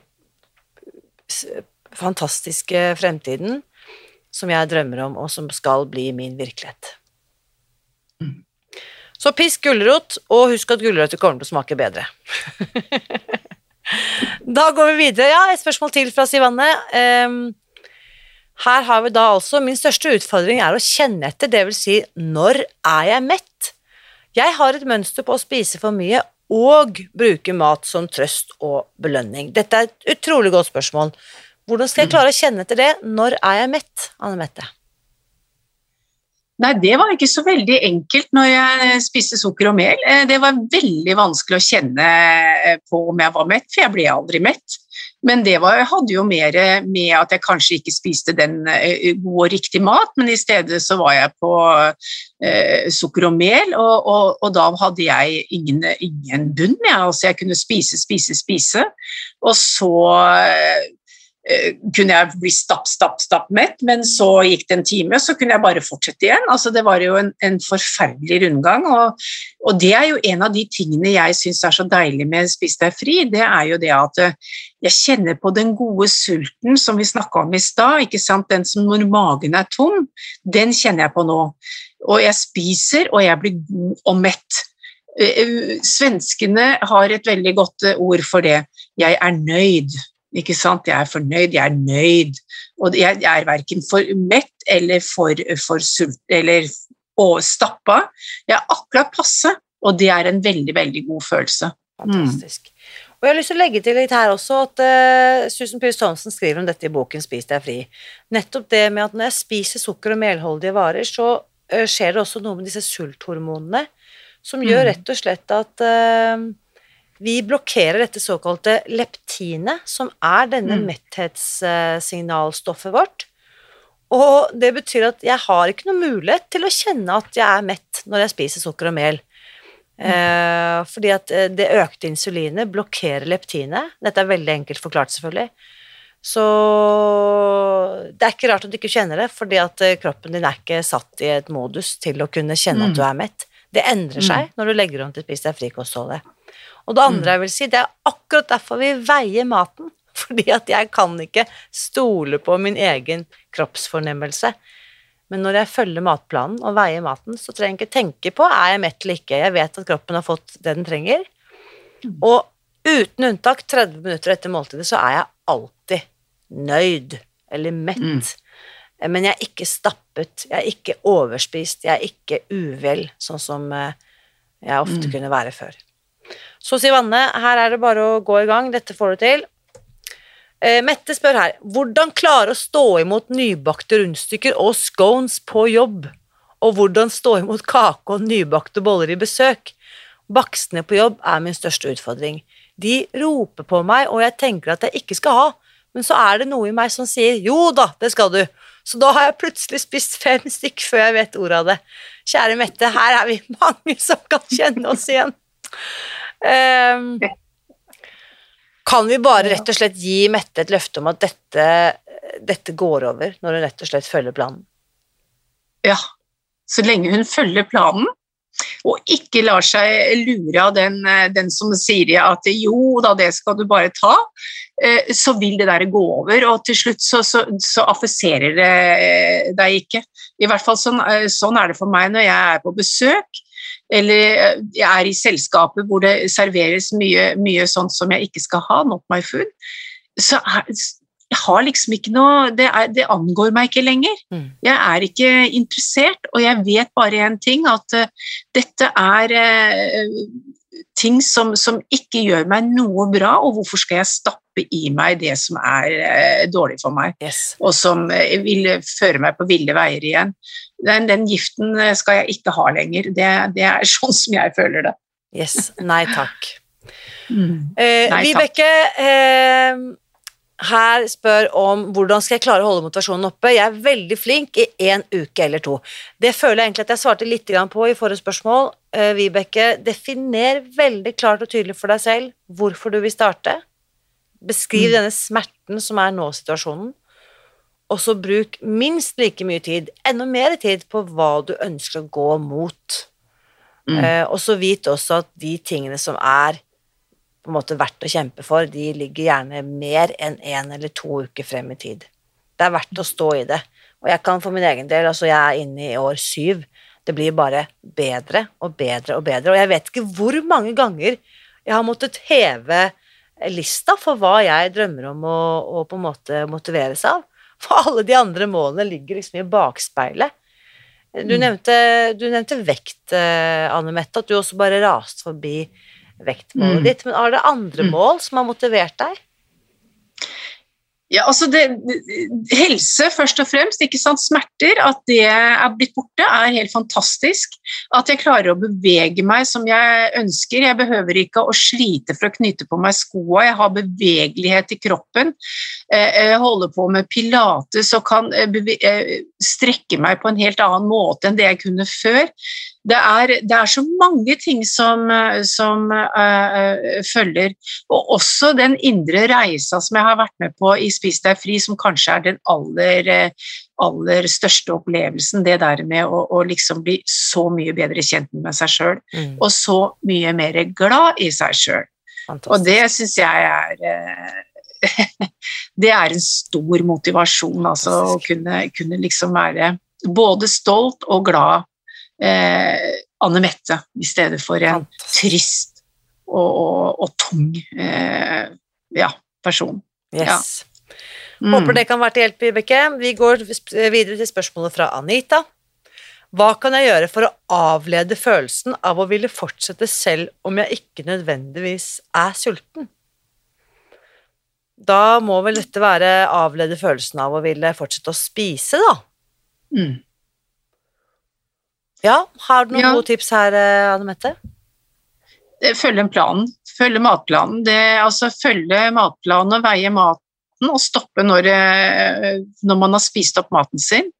A: fantastiske fremtiden som jeg drømmer om, og som skal bli min virkelighet. Så pisk gulrot, og husk at gulrøtter kommer til å smake bedre. (laughs) da går vi videre. Ja, et spørsmål til fra Sivanne. Ehm, her har vi da altså Min største utfordring er å kjenne etter, det vil si når er jeg mett? Jeg har et mønster på å spise for mye og bruke mat som trøst og belønning. Dette er et utrolig godt spørsmål. Hvordan skal jeg (clears throat) klare å kjenne etter det? Når er jeg mett, Anne Mette?
B: Nei, det var ikke så veldig enkelt når jeg spiste sukker og mel. Eh, Det var veldig vanskelig å kjenne eh, på om jeg var mett, for jeg ble aldri mett. Men det var, hadde jo mer med at jeg kanskje ikke spiste den gode god og riktig mat, men i stedet så var jeg på eh, sukker og mel, og, og, og da hadde jeg ingen, ingen bunn. Jeg. Altså jeg kunne spise, spise, spise, og så eh, eh, kunne jeg bli stapp, stapp, stapp mett, men så gikk det en time, så kunne jeg bare fortsette igjen. Altså, det var jo en, en forferdelig rundgang, og, og, det er jo en av de tingene jeg syns er så deilig med Spis deg fri, det er jo det at eh, jeg kjenner på den gode sulten som vi snakka om i stad, ikke sant, den som når magen er tom, den kjenner jeg på nå. Og jeg spiser, og jeg blir god og mett. Eh, eh, Svenskene har et veldig godt eh, ord for det. Jeg er nøyd. Ikke sant? Jeg er fornøyd, jeg er nøyd. Og jeg, er verken for mett eller for, for sult eller stappa. Jeg er akkurat passe, og det er en veldig, veldig god følelse.
A: Fantastisk. Og jeg har lyst til å legge til litt her også at uh, Susan Pierce Thompson skriver om dette i boken 'Spis deg fri'. Nettopp det med at når jeg spiser sukker- og melholdige varer, så uh, skjer det også noe med disse sulthormonene som gjør
B: Mm.
A: rett og slett at uh, vi blokkerer dette såkalte leptinet, som er denne
B: Mm.
A: metthetssignalstoffet vårt. Og det betyr at jeg har ikke noe mulighet til å kjenne at jeg er mett når jeg spiser sukker og mel. Eh, fordi at eh, det økte insulinet blokkerer leptinet. Dette er veldig enkelt forklart, selvfølgelig. Så det er ikke rart at du ikke kjenner det, fordi at eh, kroppen din er ikke satt i et modus til å kunne kjenne at du er mett. Det endrer seg når du legger om til å spise deg fri-kostholdet. Og det andre jeg vil si, det er akkurat derfor vi veier maten. (laughs) Fordi at jeg kan ikke stole på min egen kroppsfornemmelse. Men når jeg følger matplanen og veier maten, så trenger jeg ikke tenke på er jeg mett eller ikke. Jeg vet at kroppen har fått det den trenger. Og uten unntak, 30 minutter etter måltidet, så er jeg alltid nøyd eller mett. Men jeg er ikke stappet, jeg er ikke overspist, jeg er ikke uvel, sånn som eh, jeg ofte kunne være før. Så sier Vanne, her er det bare å gå i gang, dette får du til. Eh, Mette spør her, hvordan klare å stå imot nybakte rundstykker og scones på jobb? Og hvordan stå imot kake og nybakte boller i besøk? Baksene på jobb er min største utfordring. De roper på meg, og jeg tenker at jeg ikke skal ha, men så er det noe i meg som sier jo da, det skal du. Så da har jeg plutselig spist fem stykk før jeg vet ordet av det. Kjære Mette, her er vi mange som kan kjenne oss igjen. Um, kan vi bare rett og slett gi Mette et løfte om at dette, dette går over, når hun rett og slett følger planen?
B: Ja, så lenge hun følger planen, og ikke lar seg lure av den, den som sier at jo da, det skal du bare ta, eh, så vil det der gå over, og til slutt så, så, så affiserer det deg ikke. I hvert fall sånn, sånn er det for meg når jeg er på besøk, eller jeg er i selskaper hvor det serveres mye, mye sånt som jeg ikke skal ha, not my food, så er, jeg har liksom ikke noe det, er, det, angår meg ikke lenger.
A: Mm.
B: Jeg er ikke interessert, og jeg vet bare én ting, at uh, dette er uh, ting som, som, ikke gjør meg noe bra, og hvorfor skal jeg stappe i meg det som er eh, dårlig for meg,
A: yes.
B: og som vil føre meg på ville veier igjen. Den, den, giften skal jeg ikke ha lenger. Det, det er (laughs) sånn som jeg føler det.
A: Yes. Nei takk.
B: Mm.
A: Eh,
B: Nei.
A: Vibeke eh, her spør om hvordan skal jeg klare å holde motivasjonen oppe. Jeg er veldig flink i én uke eller to. Det føler jeg egentlig at jeg svarte litt på i forrige spørsmål. Eh, Vibeke, definer veldig klart og tydelig for deg selv hvorfor du vil starte. Beskriv
B: Mm.
A: denne smerten som er nå-situasjonen. Og så bruk minst like mye tid, enda mer tid, på hva du ønsker å gå mot.
B: Mm.
A: Eh, og så vit også at de tingene som er på en måte verdt å kjempe for, de ligger gjerne mer enn én eller to uker frem i tid. Det er verdt å stå i det. Og jeg kan for min egen del, altså jeg er inne i år syv, det blir bare bedre og bedre og bedre. Og jeg vet ikke hvor mange ganger jeg har måttet heve lista for hva jeg drømmer om å, å på en måte motiveres av. For alle de andre målene ligger liksom i bakspeilet. Du
B: Mm.
A: nevnte, du nevnte vekt, eh, Anne Mette, at du også bare raste forbi vektmålet
B: Mm.
A: ditt. Men er det andre
B: Mm.
A: mål som har motivert deg?
B: Ja, altså det, helse først og fremst, ikke sant, smerter, at det er blitt borte er helt fantastisk. At jeg klarer å bevege meg som jeg ønsker. Jeg behøver ikke å slite for å knyte på meg skoa, jeg har bevegelighet i kroppen. Eh, Jeg holder på med pilates og kan eh, eh, strekke meg på en helt annen måte enn det jeg kunne før. Det er, det er så mange ting som, som eh, følger, og også den indre reisa som jeg har vært med på i Spis deg fri, som kanskje er den aller, eh, aller største opplevelsen. Det der med å, å liksom bli så mye bedre kjent med seg sjøl, og så mye mer glad i seg sjøl. Og det syns jeg er uh, (laughs) Det er en stor motivasjon, altså å kunne, kunne liksom være både stolt og glad eh, Anne Mette i stedet for en trist og, og, og tung eh, ja, person.
A: Yes.
B: Mm.
A: Håper det kan være til hjelp, Vibeke. Vi går videre til spørsmålet fra Anita. Hva kan jeg gjøre for å avlede følelsen av å ville fortsette selv om jeg ikke nødvendigvis er sulten? Da må vel dette være avlede følelsen av å ville fortsette å spise, da.
B: Mm.
A: Ja, har du noen
B: Ja.
A: gode tips her, eh, Anne Mette?
B: Følge en plan. Følge matplanen. Det, altså følge matplanen og veie maten og stoppe når, eh, når man har spist opp maten sin.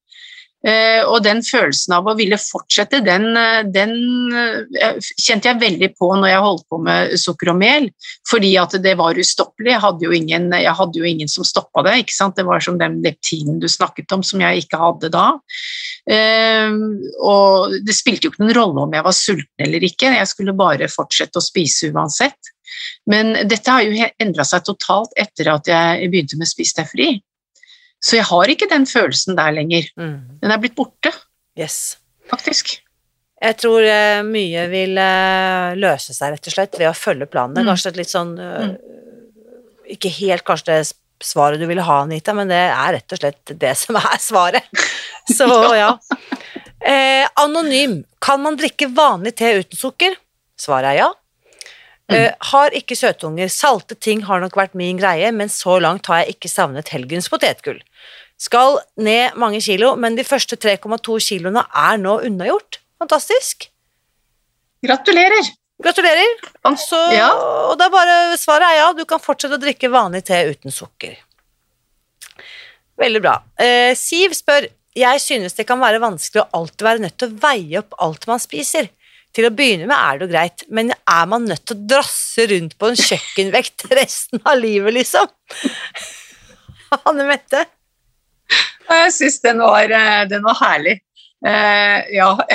B: Eh, og den følelsen av å ville fortsette, den, eh, den eh, kjente jeg veldig på når jeg holdt på med sukker og mel, fordi at det var ustoppelig. Jeg hadde jo ingen, hadde jo ingen som stoppa det. Det var som den leptinen du snakket om, som jeg ikke hadde da. Og det spilte jo ikke noen rolle om jeg var sulten eller ikke, jeg skulle bare fortsette å spise uansett. Men dette har jo endra seg totalt etter at jeg begynte med Spis deg fri. Så jeg har ikke den følelsen der lenger.
A: Mm.
B: Den er blitt borte,
A: Yes.
B: faktisk.
A: Jeg tror eh, mye vil eh, løse seg, rett og slett, ved å følge planene.
B: Mm.
A: Kanskje et litt sånn eh, Ikke helt kanskje det svaret du ville ha, Anita, men det er rett og slett det som er svaret. (laughs) Så ja. Eh, anonym. Kan man drikke vanlig te uten sukker? Svaret er ja. Eh, har ikke søtunger. Salte ting har nok vært min greie, men så langt har jeg ikke savnet helgens potetgull. Skal ned mange kilo, men de første 3,2 kiloene er nå unnagjort. Fantastisk.
B: Gratulerer!
A: Gratulerer. Så,
B: Ja.
A: Og da bare svaret er ja, du kan fortsette å drikke vanlig te uten sukker. Veldig bra. Eh, Siv spør Jeg synes det kan være vanskelig å alltid være nødt til å veie opp alt man spiser. Til å begynne med er det jo greit, men er man nødt til å drasse rundt på en kjøkkenvekt (laughs) resten av livet, liksom? (laughs) Hanne Mette?
B: Jeg syns den, eh, den var herlig. Eh, ja. (laughs)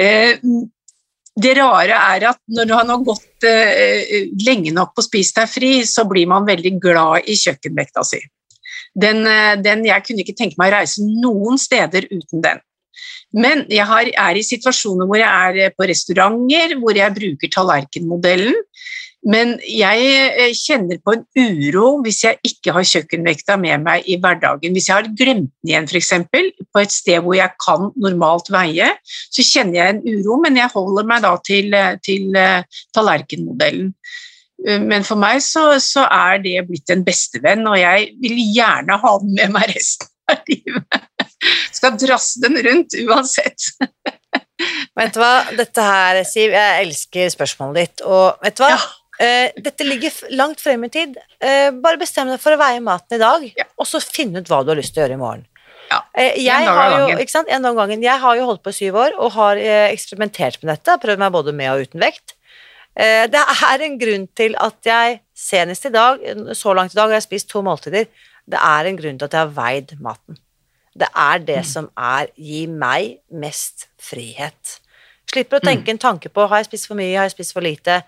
B: Eh, det rare er at når han har gått eh, lenge nok på Spis deg fri, så blir man veldig glad i kjøkkenvekta si. Den, eh, den, jeg kunne ikke tenke meg å reise noen steder uten den. Men jeg har, er i situasjoner hvor jeg er på restauranter, hvor jeg bruker tallerkenmodellen. Men jeg eh, kjenner på en uro hvis jeg ikke har kjøkkenvekta med meg i hverdagen. Hvis jeg har glemt den igjen, f.eks., på et sted hvor jeg kan normalt veie, så kjenner jeg en uro, men jeg holder meg da til, eh, til tallerkenmodellen. Men for meg så, så er det blitt en bestevenn, og jeg vil gjerne ha den med meg resten livet. Skal drasse den rundt uansett.
A: Vet du hva, dette her, Siv, jeg elsker spørsmålet ditt, og vet du hva?
B: Ja.
A: Eh, dette ligger langt frem i tid. Eh, bare bestem deg for å veie maten i dag,
B: Ja.
A: og så finne ut hva du har lyst til å gjøre i morgen.
B: Ja,
A: Eh, jeg
B: en dag
A: har jo, en gangen. Jeg har jo holdt på i syv år og har eksperimentert med dette. Prøvd meg både med og uten vekt. Det er en grunn til at jeg senest i dag, så langt i dag, har jeg spist to måltider. Det er en grunn til at jeg har veid maten. Det er det
B: Mm.
A: som er gir meg mest frihet. Slipper å
B: Mm.
A: tenke en tanke på har jeg spist for mye, har jeg spist for lite.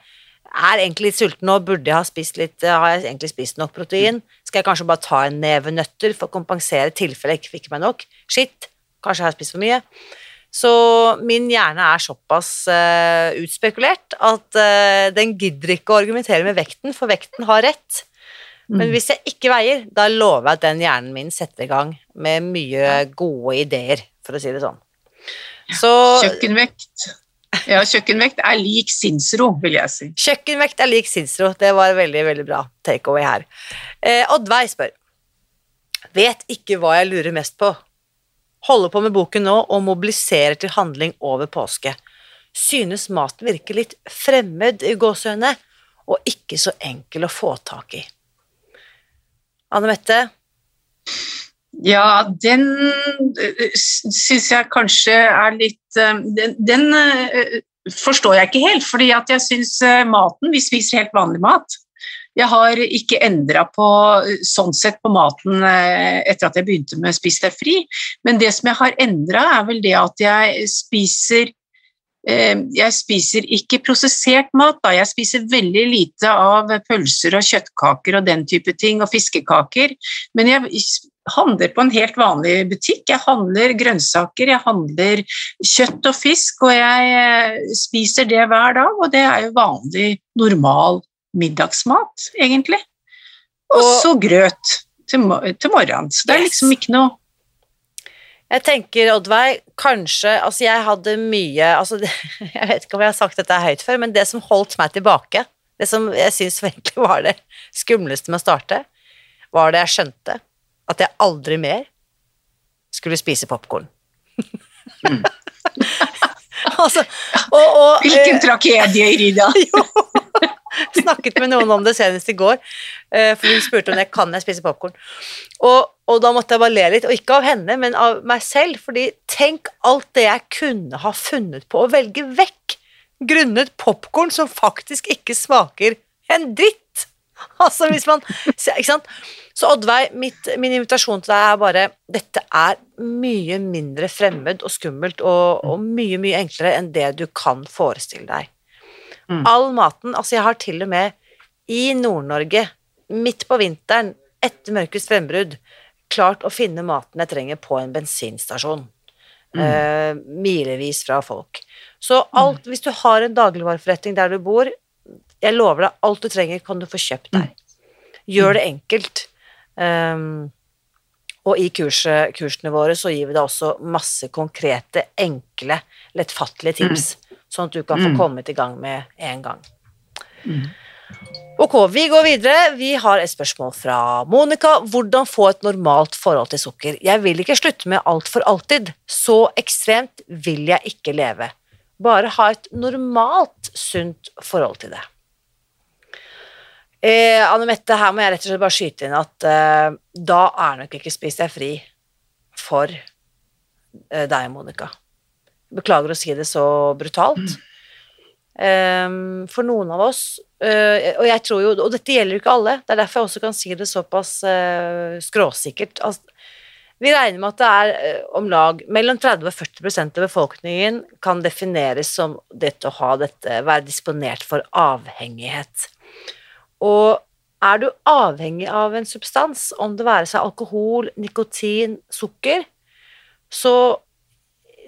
A: Er egentlig litt sulten nå, burde jeg ha spist litt, har jeg egentlig spist nok protein? Skal jeg kanskje bare ta en neve nøtter for å kompensere i tilfelle jeg ikke fikk meg nok? Shit, kanskje jeg har spist for mye. Så min hjerne er såpass uh, utspekulert at uh, den gidder ikke å argumentere med vekten, for vekten har rett. Men
B: Mm.
A: hvis jeg ikke veier, da lover jeg at den hjernen min setter i gang med mye gode ideer, for å si det sånn. Så
B: Kjøkkenvekt. Ja, kjøkkenvekt er lik sinnsro, vil jeg si.
A: kjøkkenvekt er lik sinnsro. Det var veldig, veldig bra takeaway her. Eh, Oddveig spør Vet ikke hva jeg lurer mest på. Holder på med boken nå og mobiliserer til handling over påske. Synes maten virker litt fremmed i gåsehøyne, og ikke så enkel å få tak i. Anne Mette,
B: Ja, den syns jeg kanskje er litt eh, Den, den eh, forstår jeg ikke helt, fordi jeg syns maten Vi spiser helt vanlig mat. Jeg har ikke endra på sånn sett på maten eh, etter at jeg begynte med Spis deg fri, men det som jeg har endra, er vel det at jeg spiser eh, jeg spiser ikke prosessert mat, da. Jeg spiser veldig lite av pølser og kjøttkaker og den type ting, og fiskekaker. Men jeg handler på en helt vanlig butikk. Jeg handler grønnsaker, jeg handler kjøtt og fisk, og jeg eh, spiser det hver dag, og det er jo vanlig, normal middagsmat, egentlig. Og- så grøt til, til morgenen. Så det er liksom ikke noe
A: Jeg tenker, Oddveig, kanskje Altså, jeg hadde mye altså, (laughs) Jeg vet ikke om jeg har sagt dette høyt før, men det som holdt meg tilbake, det som jeg syns egentlig var det skumleste med å starte, var det jeg skjønte at jeg aldri mer skulle spise popkorn. (laughs) altså, og, og,
B: Hvilken
A: eh,
B: tragedie, Irida! (laughs)
A: jo. Snakket med noen om det senest i går, eh, for hun spurte om jeg kan jeg spise popkorn. Og, og da måtte jeg bare le litt, og ikke av henne, men av meg selv, fordi tenk alt det jeg kunne ha funnet på å velge vekk, grunnet popkorn som faktisk ikke smaker en dritt. (laughs) Altså hvis man Ikke sant? Så Oddveig, mitt, min invitasjon til deg er bare Dette er mye mindre fremmed og skummelt og, og mye, mye enklere enn det du kan forestille deg.
B: Mm.
A: All maten Altså, jeg har til og med i Nord-Norge, midt på vinteren, etter mørkets frembrudd, klart å finne maten jeg trenger på en bensinstasjon. Eh, milevis fra folk. Så alt, hvis du har en dagligvareforretning der du bor, jeg lover deg, alt du trenger kan du få kjøpt der. Gjør det enkelt. Um, og i kurset, kursene våre så gir vi deg også masse konkrete, enkle, lettfattelige tips, sånn at du kan få
B: Mm.
A: kommet i gang med en gang.
B: Mm.
A: Ok, vi går videre. Vi har et spørsmål fra Monica. Hvordan få et normalt forhold til sukker? Jeg vil ikke slutte med alt for alltid. Så ekstremt vil jeg ikke leve. Bare ha et normalt, sunt forhold til det. Eh, Anne Mette, her må jeg rett og slett bare skyte inn at eh, da er nok ikke Spis deg fri for eh, deg, Monica. Beklager å si det så brutalt. (clears throat) Ehm, for noen av oss, eh, og jeg tror jo, og dette gjelder jo ikke alle, det er derfor jeg også kan si det såpass eh, skråsikkert. Altså, vi regner med at det er eh, om lag mellom 30 og 40% av befolkningen kan defineres som dette å ha dette, være disponert for avhengighet. Og er du avhengig av en substans, om det være seg alkohol, nikotin, sukker, så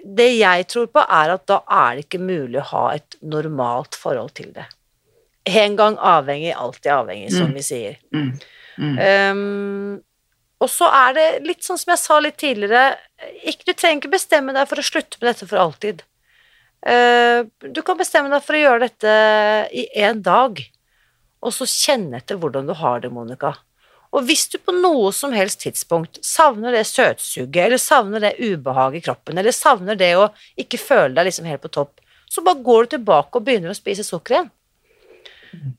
A: det jeg tror på, er at da er det ikke mulig å ha et normalt forhold til det. En gang avhengig, alltid avhengig, som
B: Mm.
A: vi sier.
B: Mm. Mm.
A: Um, og så er det litt sånn som jeg sa litt tidligere, ikke, du trenger ikke bestemme deg for å slutte med dette for alltid. Uh, du kan bestemme deg for å gjøre dette i én dag, og så kjenne etter hvordan du har det, Monica. Og hvis du på noe som helst tidspunkt savner det søtsuget, eller savner det ubehaget i kroppen, eller savner det å ikke føle deg liksom helt på topp, så bare går du tilbake og begynner å spise sukker igjen.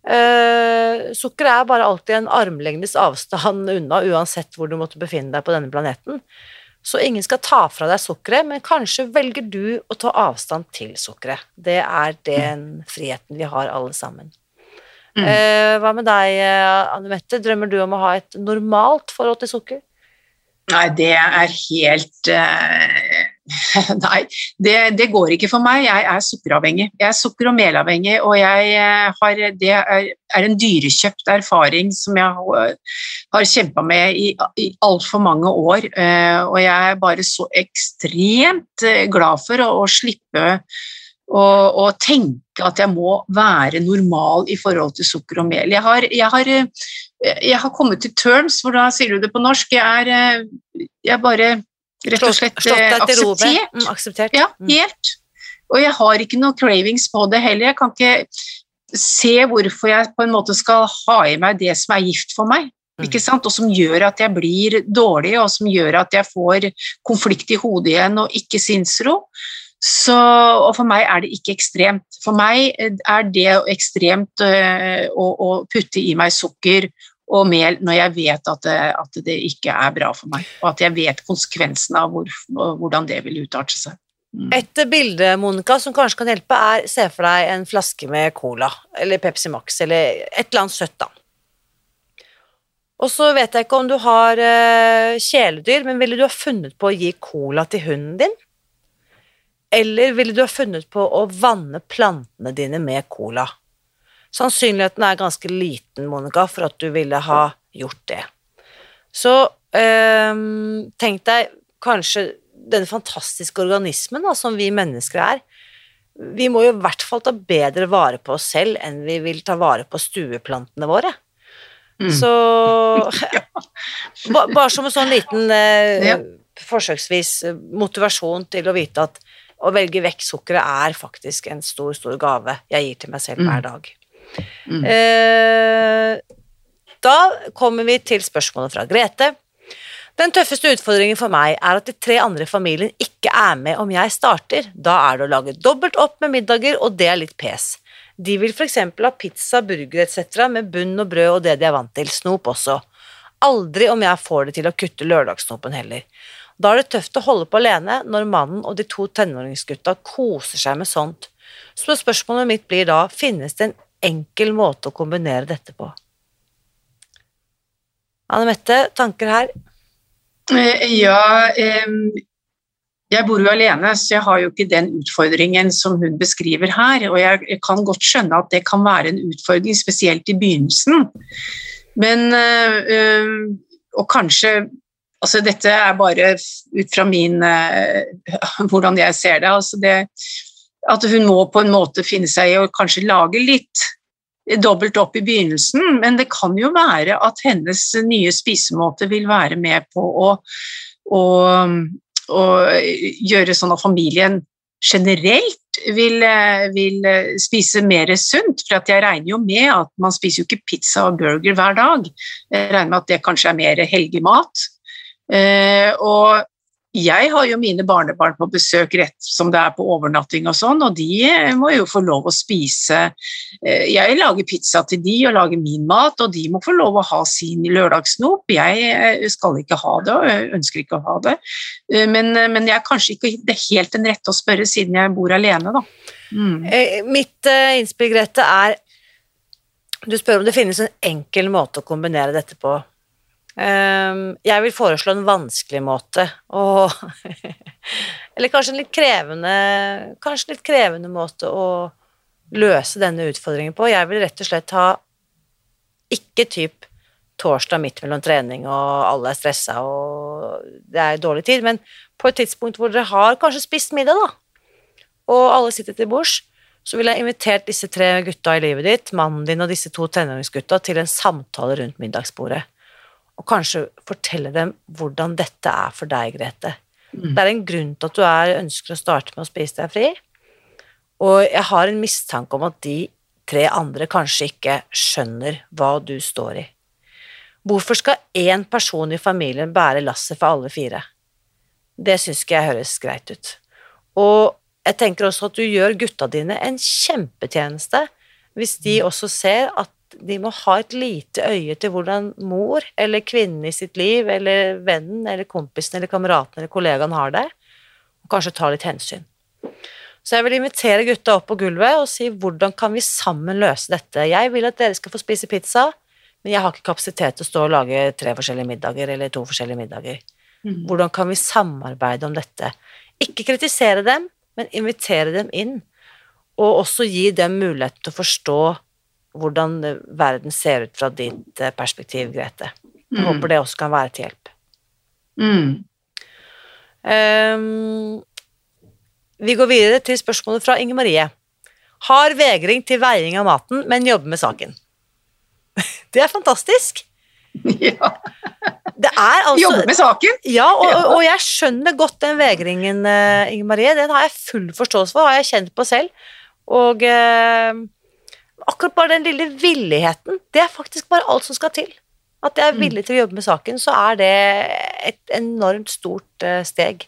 A: Uh, sukker er bare alltid en armlengdes avstand unna, uansett hvor du måtte befinne deg på denne planeten. Så ingen skal ta fra deg sukkeret, men kanskje velger du å ta avstand til sukkeret. Det er den friheten vi har, alle sammen.
B: Mm.
A: Eh, hva med deg, eh, Anne Mette? Drømmer du om å ha et normalt forhold til sukker?
B: Nei, det er helt uh, (laughs) Nei, det, det, går ikke for meg. Jeg er sukkeravhengig. Jeg er sukker- og melavhengig, og har, det er, er en dyrekjøpt erfaring som jeg har, har kjempa med i, i altfor mange år. Uh, og jeg er bare så ekstremt glad for å, å slippe å, å, tenke at jeg må være normal i forhold til sukker og mel. Jeg har, jeg har, jeg har kommet til terms, hvordan sier du det på norsk? Jeg er jeg bare rett og slett akseptert.
A: Mm, akseptert.
B: Ja, helt. Og jeg har ikke noe cravings på det heller. Jeg kan ikke se hvorfor jeg på en måte skal ha i meg det som er gift for meg. Ikke sant? Og som gjør at jeg blir dårlig, og som gjør at jeg får konflikt i hodet igjen og ikke sinnsro. Så, og for meg er det ikke ekstremt. For meg er det ekstremt øh, å, å putte i meg sukker og mel når jeg vet at det, at det, ikke er bra for meg, og at jeg vet konsekvensene av hvor, hvordan det vil utarte seg.
A: Mm. Et bilde Monica, som kanskje kan hjelpe, er se for deg en flaske med cola eller Pepsi Max eller et eller annet søtt. da. Og så vet jeg ikke om du har uh, kjæledyr, men ville du ha funnet på å gi cola til hunden din? Eller ville du ha funnet på å vanne plantene dine med cola? Sannsynligheten er ganske liten, Monica, for at du ville ha gjort det. Så øh, tenk deg kanskje denne fantastiske organismen da, som vi mennesker er. Vi må jo i hvert fall ta bedre vare på oss selv enn vi vil ta vare på stueplantene våre. Mm. Så (laughs) Bare som en sånn liten eh, ja. forsøksvis motivasjon til å vite at å velge vekk sukkeret er faktisk en stor, stor gave jeg gir til meg selv hver mm. dag. Mm. Eh, da kommer vi til spørsmålet fra Grete. Den tøffeste utfordringen for meg er at de tre andre i familien ikke er med om jeg starter. Da er det å lage dobbelt opp med middager, og det er litt pes. De vil f.eks. ha pizza, burger etc. med bunn og brød og det de er vant til. Snop også. Aldri om jeg får det til å kutte lørdagssnopen heller. Da er det tøft å holde på alene når mannen og de to tenåringsgutta koser seg med sånt. Så spørsmålet mitt blir da, finnes det en enkel måte å kombinere dette på. Anne Mette, tanker her?
B: Eh, ja, jeg bor jo alene, så jeg har jo ikke den utfordringen som hun beskriver her. Og jeg kan godt skjønne at det kan være en utfordring, spesielt i begynnelsen. Men eh, Og kanskje Altså, dette er bare ut fra min eh, (laughs) Hvordan jeg ser det. Altså det at hun må på en måte finne seg i å kanskje lage litt dobbelt opp i begynnelsen, men det kan jo være at hennes nye spisemåte vil være med på å, å, å gjøre sånn at familien generelt vil, vil, spise mer sunt. For jeg regner jo med at man spiser jo ikke pizza og burger hver dag. Jeg regner med at det kanskje er mer helgemat. Eh, og jeg har jo mine barnebarn på besøk rett som det er på overnatting og sånn, og de eh, må jo få lov å spise eh, Jeg lager pizza til de og lager min mat, og de må få lov å ha sin lørdagssnop. Jeg skal ikke ha det, og ønsker ikke å ha det. Men, men jeg er kanskje ikke helt den rette å spørre, siden jeg bor alene, da.
A: Mm. Mitt innspill, Grete, er Du spør om det finnes en enkel måte å kombinere dette på. Ehm, jeg vil foreslå en vanskelig måte å (laughs) Eller kanskje en litt krevende Kanskje litt krevende måte å løse denne utfordringen på. Jeg vil rett og slett ha ikke typ torsdag midt mellom trening og alle er stressa og det er dårlig tid, men på et tidspunkt hvor dere har kanskje spist middag, da, og alle sitter til bords, så ville jeg invitert disse tre gutta i livet ditt, mannen din og disse to tenåringsgutta, til en samtale rundt middagsbordet og kanskje fortelle dem hvordan dette er for deg, Grete. Mm. Det er en grunn til at du er, ønsker å starte med å spise deg fri, og jeg har en mistanke om at de tre andre kanskje ikke skjønner hva du står i. Hvorfor skal én person i familien bære lasset for alle fire? Det syns ikke jeg høres greit ut. Og jeg tenker også at du gjør gutta dine en kjempetjeneste hvis de også ser at de må ha et lite øye til hvordan mor eller kvinnen i sitt liv eller vennen eller kompisen eller kameraten eller kollegaen har det, og kanskje ta litt hensyn. Så jeg vil invitere gutta opp på gulvet og si hvordan kan vi sammen løse dette. Jeg vil at dere skal få spise pizza, men jeg har ikke kapasitet til å stå og lage tre forskjellige middager eller to forskjellige middager.
B: Mm.
A: Hvordan kan vi samarbeide om dette? Ikke kritisere dem, men invitere dem inn, og også gi dem mulighet til å forstå hvordan eh, verden ser ut fra ditt eh, perspektiv, Grete. Jeg
B: Mm.
A: håper det også kan være til hjelp.
B: Mm.
A: Um, vi går videre til spørsmålet fra Inger Marie. Har vegring til veiing av maten, men jobber med saken. (laughs) Det er fantastisk. (laughs)
B: Ja.
A: Det altså
B: Jobbe med saken.
A: Ja, og, og jeg skjønner godt den vegringen, eh, Inger Marie. Den har jeg full forståelse for, har jeg kjent på selv. Og eh, akkurat bare den lille villigheten, det er faktisk bare alt som skal til. At jeg er
B: Mm.
A: villig til å jobbe med saken, så er det et enormt stort eh, steg.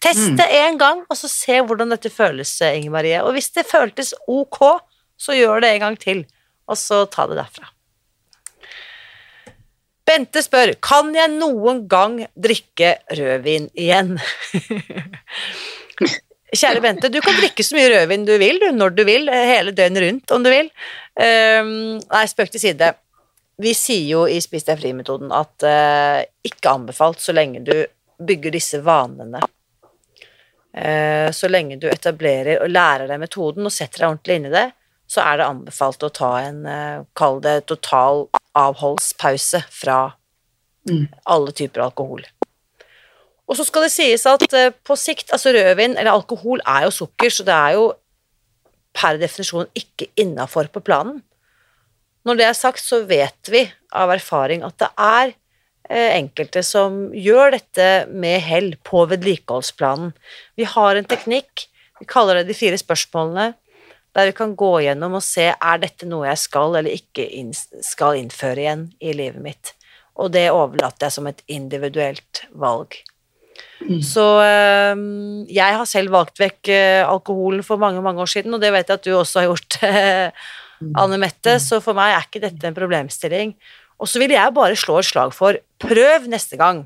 A: Test
B: Mm.
A: det én gang, og så se hvordan dette føles, eh, Inger Marie. Og hvis det føltes ok, så gjør det en gang til, og så ta det derfra. Bente spør kan jeg noen gang drikke rødvin igjen. (laughs) Kjære Bente, du kan drikke så mye rødvin du vil, du, når du vil, hele døgnet rundt om du vil. Um, nei, spøk til side. Vi sier jo i Spis deg fri-metoden at uh, ikke anbefalt så lenge du bygger disse vanene. Uh, så lenge du etablerer og lærer deg metoden og setter deg ordentlig inn i det, så er det anbefalt å ta en, uh, kall det total avholdspause fra
B: Mm.
A: alle typer alkohol. Og så skal det sies at eh, på sikt, altså rødvin eller alkohol er jo sukker, så det er jo per definisjon ikke innafor på planen. Når det er sagt, så vet vi av erfaring at det er eh, enkelte som gjør dette med hell på vedlikeholdsplanen. Vi har en teknikk, vi kaller det de fire spørsmålene, der vi kan gå gjennom og se er dette noe jeg skal eller ikke skal innføre igjen i livet mitt. Og det overlater jeg som et individuelt valg.
B: Mm.
A: Så eh, jeg har selv valgt vekk eh, alkoholen for mange, mange år siden, og det vet jeg at du også har gjort, (laughs) Anne Mette, så for meg er ikke dette en problemstilling. Og så vil jeg bare slå et slag for prøv neste gang.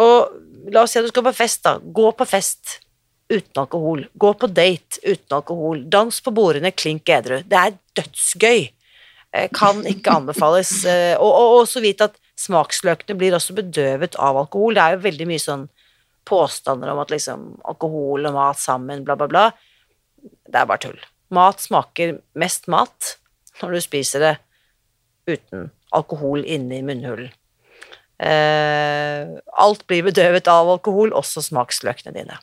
A: Og la oss si at du skal på fest, da. Gå på fest uten alkohol. Gå på date uten alkohol. Dans på bordene klink edru. Det er dødsgøy. Eh, Kan ikke anbefales. (laughs) Og, Og, og så vite at smaksløkene blir også bedøvet av alkohol. Det er jo veldig mye sånn påstander om at liksom alkohol og mat sammen, bla, bla, bla. Det er bare tull. Mat smaker mest mat når du spiser det uten alkohol inni munnhulen. Eh, alt blir bedøvet av alkohol, også smaksløkene dine.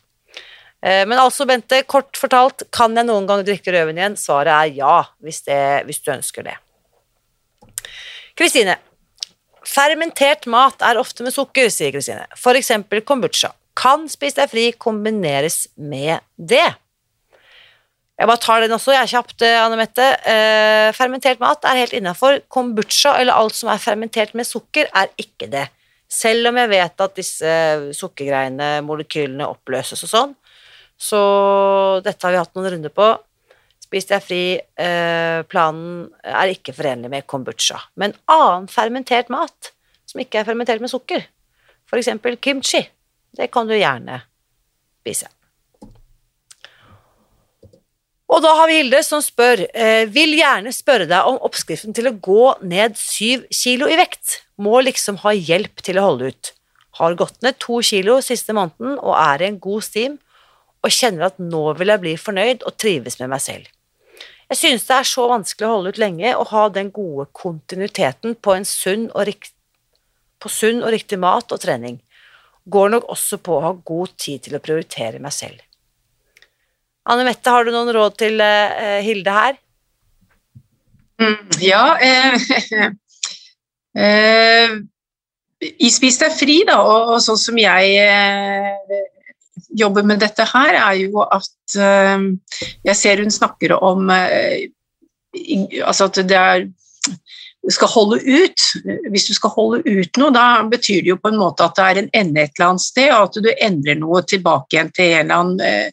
A: Eh, men altså, Bente, kort fortalt, kan jeg noen gang drikke rødvin igjen? Svaret er ja, hvis, det, hvis du ønsker det. Kristine. Fermentert mat er ofte med sukker, sier Kristine. Eksempel kombucha. Kan Spis deg fri kombineres med det? Jeg bare tar den også, jeg er kjapt, eh, Anne Mette. Eh, fermentert mat er helt innafor. Kombucha, eller alt som er fermentert med sukker, er ikke det. Selv om jeg vet at disse sukkergreiene, molekylene, oppløses og sånn. Så dette har vi hatt noen runder på. Spis deg fri-planen er ikke forenlig med kombucha. Men annen fermentert mat som ikke er fermentert med sukker, eksempel kimchi, det kan du gjerne spise. Og da har vi Hilde som spør eh, Vil gjerne spørre deg om oppskriften til å gå ned syv kilo i vekt. Må liksom ha hjelp til å holde ut. Har gått ned to kilo siste måneden og er i en god stim og kjenner at nå vil jeg bli fornøyd og trives med meg selv. Jeg synes det er så vanskelig å holde ut lenge og ha den gode kontinuiteten på sunn rikt på sunn og riktig mat og trening. Går nok også på å ha god tid til å prioritere meg selv. Anne Mette, har du noen råd til uh, Hilde her?
B: Mm, ja eh, (laughs) eh, I Spis deg fri, da, og, og sånn som jeg eh, jobber med dette her, er jo at eh, jeg ser hun snakker om eh, Altså at det er skal holde ut. Hvis du skal holde ut noe, da betyr det jo på en måte at det er en ende et eller annet sted, og at du endrer noe tilbake igjen til en eller annen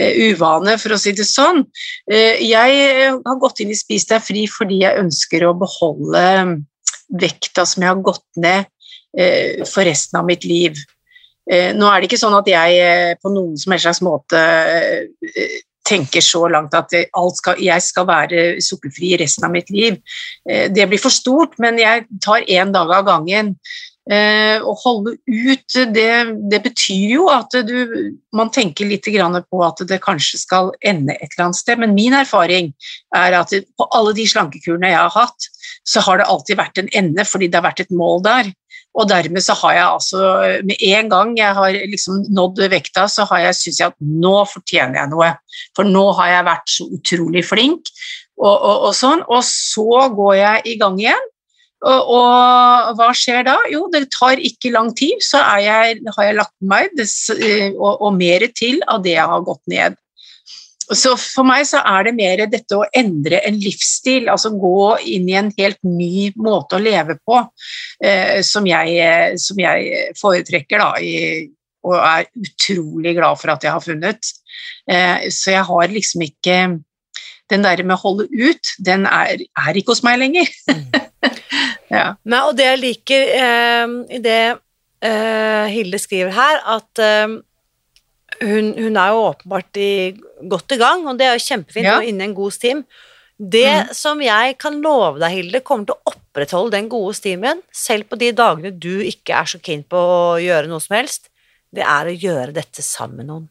B: uh, uvane, for å si det sånn. Uh, jeg har gått inn i Spis deg fri fordi jeg ønsker å beholde vekta som jeg har gått ned uh, for resten av mitt liv. Nå er det ikke sånn at jeg på noen som helst slags måte tenker så langt at skal, jeg skal være sukkerfri resten av mitt liv. Eh, det blir for stort, men jeg tar én dag av gangen. Eh, å holde ut, det, det betyr jo at du, man tenker litt på at det kanskje skal ende et eller annet sted, men min erfaring er at på alle de slankekurene jeg har hatt, så har det alltid vært en ende fordi det har vært et mål der. Og dermed så har jeg altså Med en gang jeg har liksom nådd vekta, så har jeg syns jeg at nå fortjener jeg noe. For nå har jeg vært så utrolig flink, og, og, og sånn. Og så går jeg i gang igjen. Og, og, hva skjer da? Jo, det tar ikke lang tid, så jeg, har jeg lagt meg des, og, og mer til av det jeg har gått ned. Så for meg så er det mer dette å endre en livsstil, altså gå inn i en helt ny måte å leve på, eh, som, jeg, som, jeg, foretrekker, da, i, og er utrolig glad for at jeg har funnet. Eh, så jeg har liksom ikke Den der med å holde ut, den er, er ikke hos meg lenger. (laughs)
A: ja. Nei, og det jeg liker eh, i det eh, Hilde skriver her, at eh, hun, hun, er jo åpenbart i, godt i gang, og det er jo kjempefint ja. og inne i en god steam. Det mm. som jeg kan love deg, Hilde, kommer til å opprettholde den gode stimen, selv på de dagene du ikke er så keen på å gjøre noe som helst, det er å gjøre dette sammen med noen.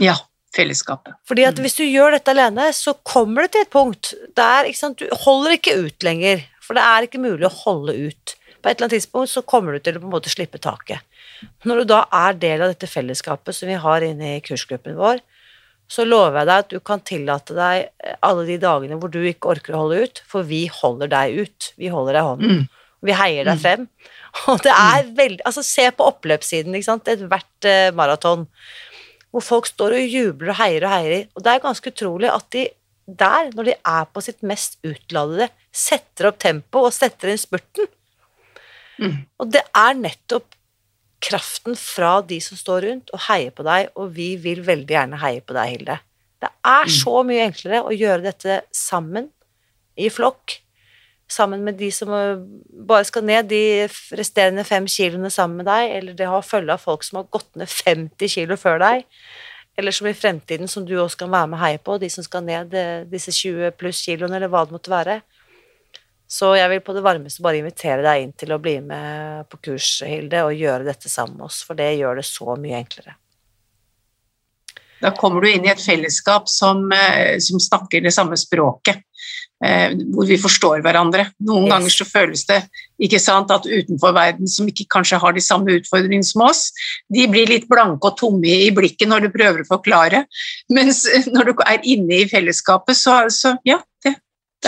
B: Ja, fellesskapet.
A: Fordi at mm. hvis du gjør dette alene, så kommer det til et punkt der du holder ikke ut lenger, for det er ikke mulig å holde ut. På et eller annet tidspunkt så kommer du til å på en måte slippe taket. Når du da er del av dette fellesskapet som vi har inne i kursgruppen vår, så lover jeg deg at du kan tillate deg alle de dagene hvor du ikke orker å holde ut, for vi holder deg ut. Vi holder deg i hånden. Mm. Vi heier deg mm. frem. (laughs) Og det er veldig Altså, se på oppløpssiden, ikke sant, ethvert uh, maraton, hvor folk står og jubler og heier og heier. Og det er ganske utrolig at de der, når de er på sitt mest utladede, setter opp tempo og setter inn spurten. Mm. Og det er nettopp kraften fra de som står rundt og heier på deg, og vi vil veldig gjerne heie på deg, Hilde. Det er mm. så mye enklere å gjøre dette sammen, i flokk, sammen med de som eh, bare skal ned de resterende fem kiloene sammen med deg, eller det har ha følge av folk som har gått ned 50 kilo før deg, eller som i fremtiden, som du også kan være med og heie på, de som skal ned eh, disse 20 pluss kiloene, eller hva det måtte være. Så jeg vil på det varmeste bare invitere deg inn til å bli med på kurs, Hilde, og gjøre dette sammen med oss, for det gjør det så mye enklere.
B: Da kommer du inn i et fellesskap som, eh, som snakker det samme språket, eh, hvor vi forstår hverandre. Noen yes. ganger så føles det ikke sant, at utenfor verden, som ikke kanskje har de samme utfordringene som oss, de blir litt blanke og tomme i blikket når du prøver å forklare. Mens når du er inne i fellesskapet, så, så ja, det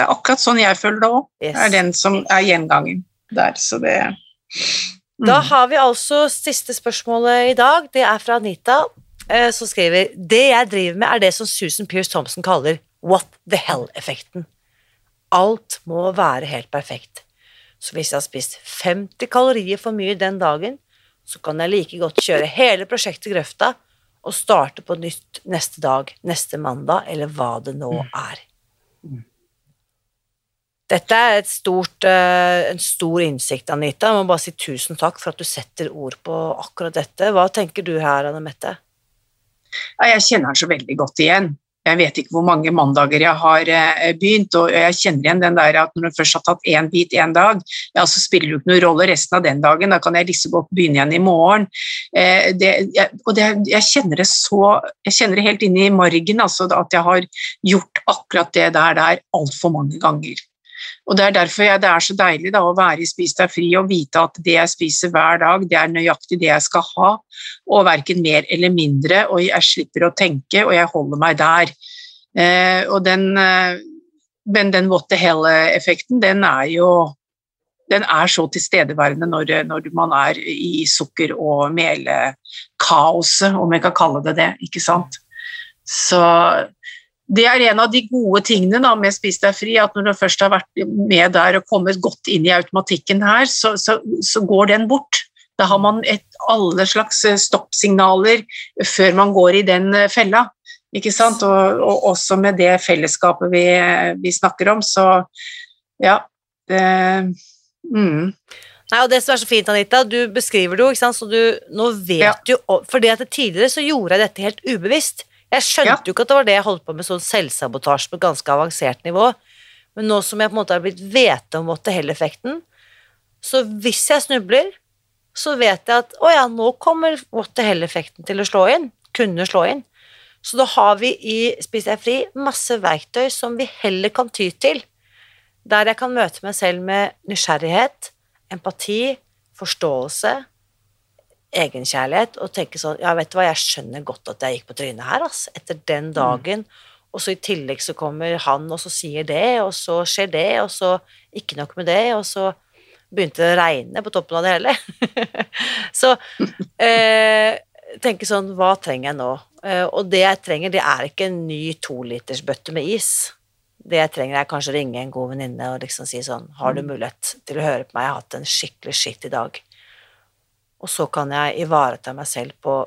B: er akkurat sånn jeg føler det òg. Yes. er den som er gjengangen der, så det
A: mm. Da har vi altså siste spørsmålet i dag. Det er fra Anita, eh, som skriver Det jeg driver med, er det som Susan Pierce Thompson kaller what the hell-effekten. Alt må være helt perfekt. Så hvis jeg har spist 50 kalorier for mye den dagen, så kan jeg like godt kjøre hele prosjektet grøfta og starte på nytt neste dag, neste mandag, eller hva det nå mm. er. Mm. Dette er stort, eh, en stor innsikt, Anita. Jeg må bare si tusen takk for at du setter ord på akkurat dette. Hva tenker du her, Anne Mette?
B: Jeg kjenner den så veldig godt igjen. Jeg vet ikke hvor mange mandager jeg har eh, begynt, og jeg kjenner igjen den der at når du først har tatt én bit én dag, ja, så spiller det ikke noen rolle resten av den dagen, da kan jeg liksom godt begynne igjen i morgen. Eh, det, jeg, og det, jeg kjenner det så Jeg kjenner det helt inn i margen, altså at jeg har gjort akkurat det der der altfor mange ganger. Og Det er derfor jeg, det er så deilig da, å være i Spis deg fri og vite at det jeg spiser hver dag, det er nøyaktig det jeg skal ha, og verken mer eller mindre, og jeg slipper å tenke, og jeg holder meg der. Eh, og den, eh, men den what the hell-effekten, den er jo den er så tilstedeværende når, når man er i sukker- og melkaoset, om jeg kan kalle det det. ikke sant? Så det er en av de gode tingene da, med Spis deg fri, at når du først har vært med der og kommet godt inn i automatikken her, så, så, så går den bort. Da har man et, alle slags eh, stoppsignaler før man går i den eh, fella. Ikke sant? Og, og også med det fellesskapet vi, vi, snakker om, så ja. Det, mm.
A: Nei, og det som er så fint, Anita, du beskriver det jo, ikke sant, så du nå vet ja. du at tidligere så gjorde jeg dette helt ubevisst. Jeg skjønte ja. jo ikke at det var det jeg holdt på med, sånn selvsabotasje på et ganske avansert nivå. Men nå som jeg på en måte har blitt vet om what the hell-effekten, så hvis jeg snubler, så vet jeg at å ja, nå kommer what the hell-effekten til å slå inn. Kunne slå inn. Så da har vi i Spis deg fri masse verktøy som vi heller kan ty til. Der jeg kan møte meg selv med nysgjerrighet, empati, forståelse, egenkjærlighet og tenke sånn Ja, vet du hva, jeg skjønner godt at jeg gikk på trynet her, ass, etter den mm. dagen. Mm. Og så i tillegg så kommer han, og så sier det, og så skjer det, og så ikke nok med det, og så begynte det å regne på toppen av det hele. (laughs) så eh, tenke sånn Hva trenger jeg nå? Eh, og det jeg trenger, det er ikke en ny tolitersbøtte med is. Det jeg trenger, er kanskje å ringe en god venninne og liksom si sånn Har du mm. mulighet til å høre på meg? Jeg har hatt en skikkelig skitt i dag og så kan jeg ivareta meg selv på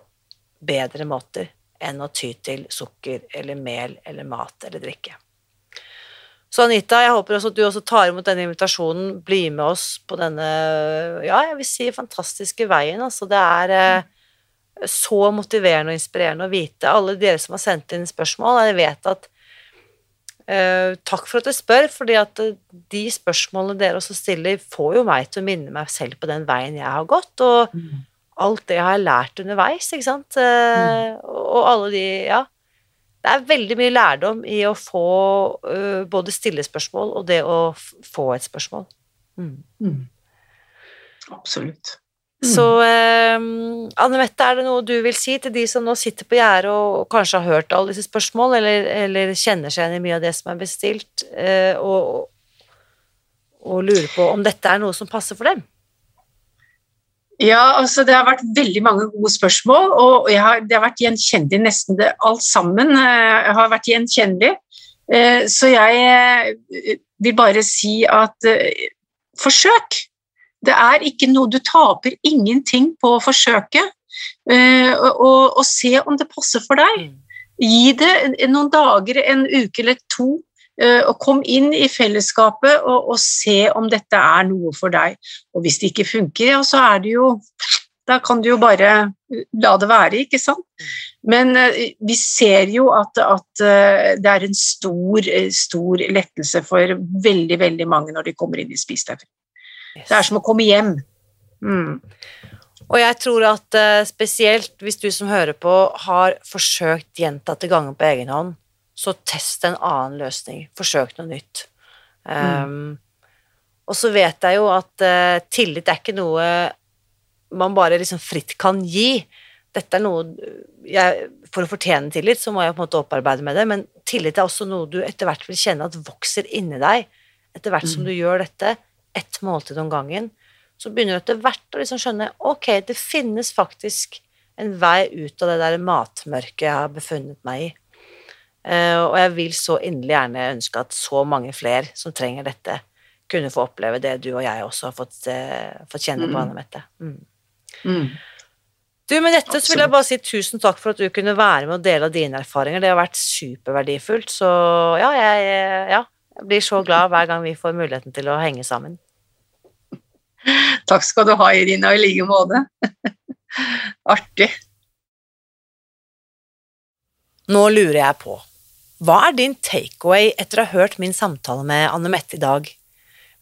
A: bedre måter enn å ty til sukker eller mel eller mat eller drikke. Så Anita, jeg håper også at du også tar imot denne invitasjonen, bli med oss på denne, ja, jeg vil si fantastiske veien. Altså, det er eh, så motiverende og inspirerende å vite. Alle dere som har sendt inn spørsmål, jeg vet at Uh, takk for at du spør, fordi at uh, de spørsmålene dere også stiller, får jo meg til å minne meg selv på den veien jeg har gått, og mm. alt det jeg har lært underveis, ikke sant. Uh, mm. Og alle de Ja. Det er veldig mye lærdom i å få både stille spørsmål og det å få et spørsmål.
B: Mm. mm. Absolutt.
A: Så eh, Anne Mette, er det noe du vil si til de som nå sitter på gjerdet og, kanskje har hørt alle disse spørsmål, eller, eller, kjenner seg igjen i mye av det som er bestilt, eh, og, og, lurer på om dette er noe som passer for dem?
B: Ja, altså det har vært veldig mange gode spørsmål, og har, det har vært gjenkjennelig nesten det, alt sammen Eh, har vært gjenkjennelig. Uh, så jeg uh, vil bare si at forsøk. Det er ikke noe Du taper ingenting på å forsøke, uh, og, og, se om det passer for deg. Mm. Gi det noen dager, en uke eller to, uh, og kom inn i fellesskapet og, og, se om dette er noe for deg. Og hvis det ikke funker, ja, så er det jo Da kan du jo bare la det være, ikke sant? Mm. Men uh, vi ser jo at, at det er en stor, stor lettelse for veldig, veldig mange når de kommer inn i Spis deg fri. Yes. Det er som å komme hjem. Mm.
A: Og jeg tror at uh, spesielt hvis du som hører på, har forsøkt gjentatte ganger på egen hånd, så test en annen løsning. Forsøk noe nytt. Um, mm. Og så vet jeg jo at uh, tillit er ikke noe man bare liksom fritt kan gi. Dette er noe jeg, For å fortjene tillit, så må jeg på en måte opparbeide med det, men tillit er også noe du etter hvert vil kjenne at vokser inni deg etter hvert som mm. du gjør dette ett måltid om gangen, så begynner du etter hvert å liksom skjønne ok, det finnes faktisk en vei ut av det der matmørket jeg har befunnet meg i. Uh, og jeg vil så inderlig gjerne ønske at så mange flere som trenger dette, kunne få oppleve det du og jeg også har fått, uh, fått kjenne mm. på, Anne Mette. Mm. Mm. Du, Med dette så vil jeg bare si tusen takk for at du kunne være med og dele av dine erfaringer. Det har vært superverdifullt. Så ja, jeg, ja, jeg blir så glad hver gang vi får muligheten til å henge sammen.
B: Takk skal du ha, Irina, i like måte. Artig.
A: Nå lurer jeg på, hva er din takeaway etter å ha hørt min samtale med Anne Mette i dag?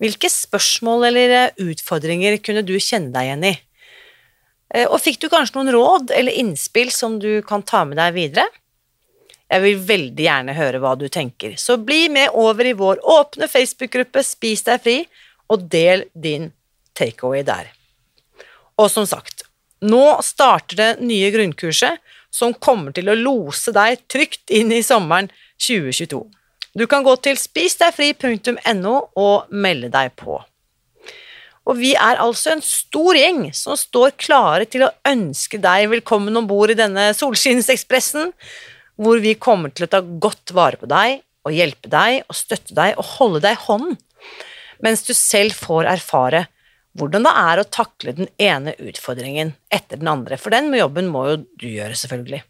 A: Hvilke spørsmål eller eh, utfordringer kunne du kjenne deg igjen i? Eh, og fikk du kanskje noen råd eller innspill som du kan ta med deg videre? Jeg vil veldig gjerne høre hva du tenker, så bli med over i vår åpne Facebook-gruppe Spis deg fri, og del din takeaway der. Og som sagt, nå starter det nye grunnkurset som kommer til å lose deg trygt inn i sommeren 2022. Du kan gå til spisdegfri.no og melde deg på. Og vi er altså en stor gjeng som står klare til å ønske deg velkommen om bord i denne Solskinnsekspressen, hvor vi kommer til å ta godt vare på deg og hjelpe deg og støtte deg og holde deg i hånden, mens du selv får erfare hvordan det er å takle den ene utfordringen etter den andre, for den jobben må jo du gjøre, selvfølgelig.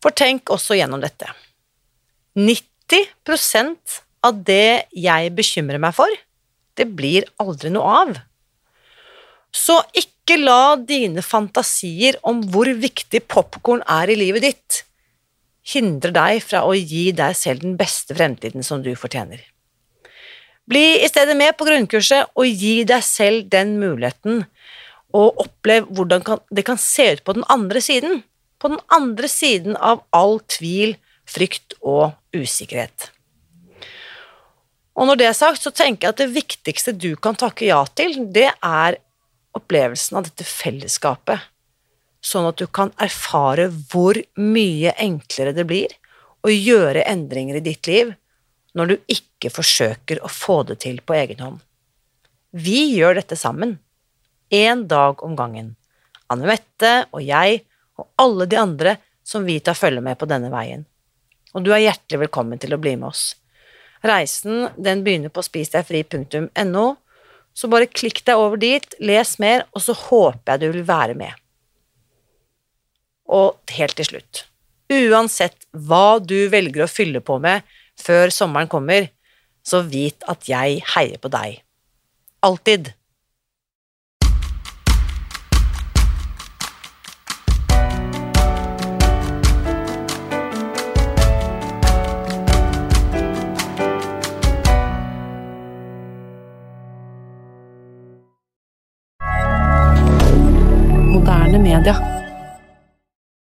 A: For tenk også gjennom dette. 90% av det jeg bekymrer meg for, det blir aldri noe av. Så ikke la dine fantasier om hvor viktig popkorn er i livet ditt, hindre deg fra å gi deg selv den beste fremtiden som du fortjener. Bli i stedet med på grunnkurset og gi deg selv den muligheten, og opplev hvordan det kan se ut på den andre siden, på den andre siden av all tvil, frykt og usikkerhet. Og når det er sagt, så tenker jeg at det viktigste du kan takke ja til, det er opplevelsen av dette fellesskapet, sånn at du kan erfare hvor mye enklere det blir å gjøre endringer i ditt liv når du ikke forsøker å få det til på egen hånd. Vi gjør dette sammen, én dag om gangen, Anne Mette og jeg og alle de andre som vi tar følge med på denne veien. Og du er hjertelig velkommen til å bli med oss. Reisen den begynner på spisdegfri.no, så bare klikk deg over dit, les mer, og så håper jeg du vil være med. Og helt til slutt, uansett hva du velger å fylle på med før sommeren kommer, så vit at jeg heier på deg. Alltid.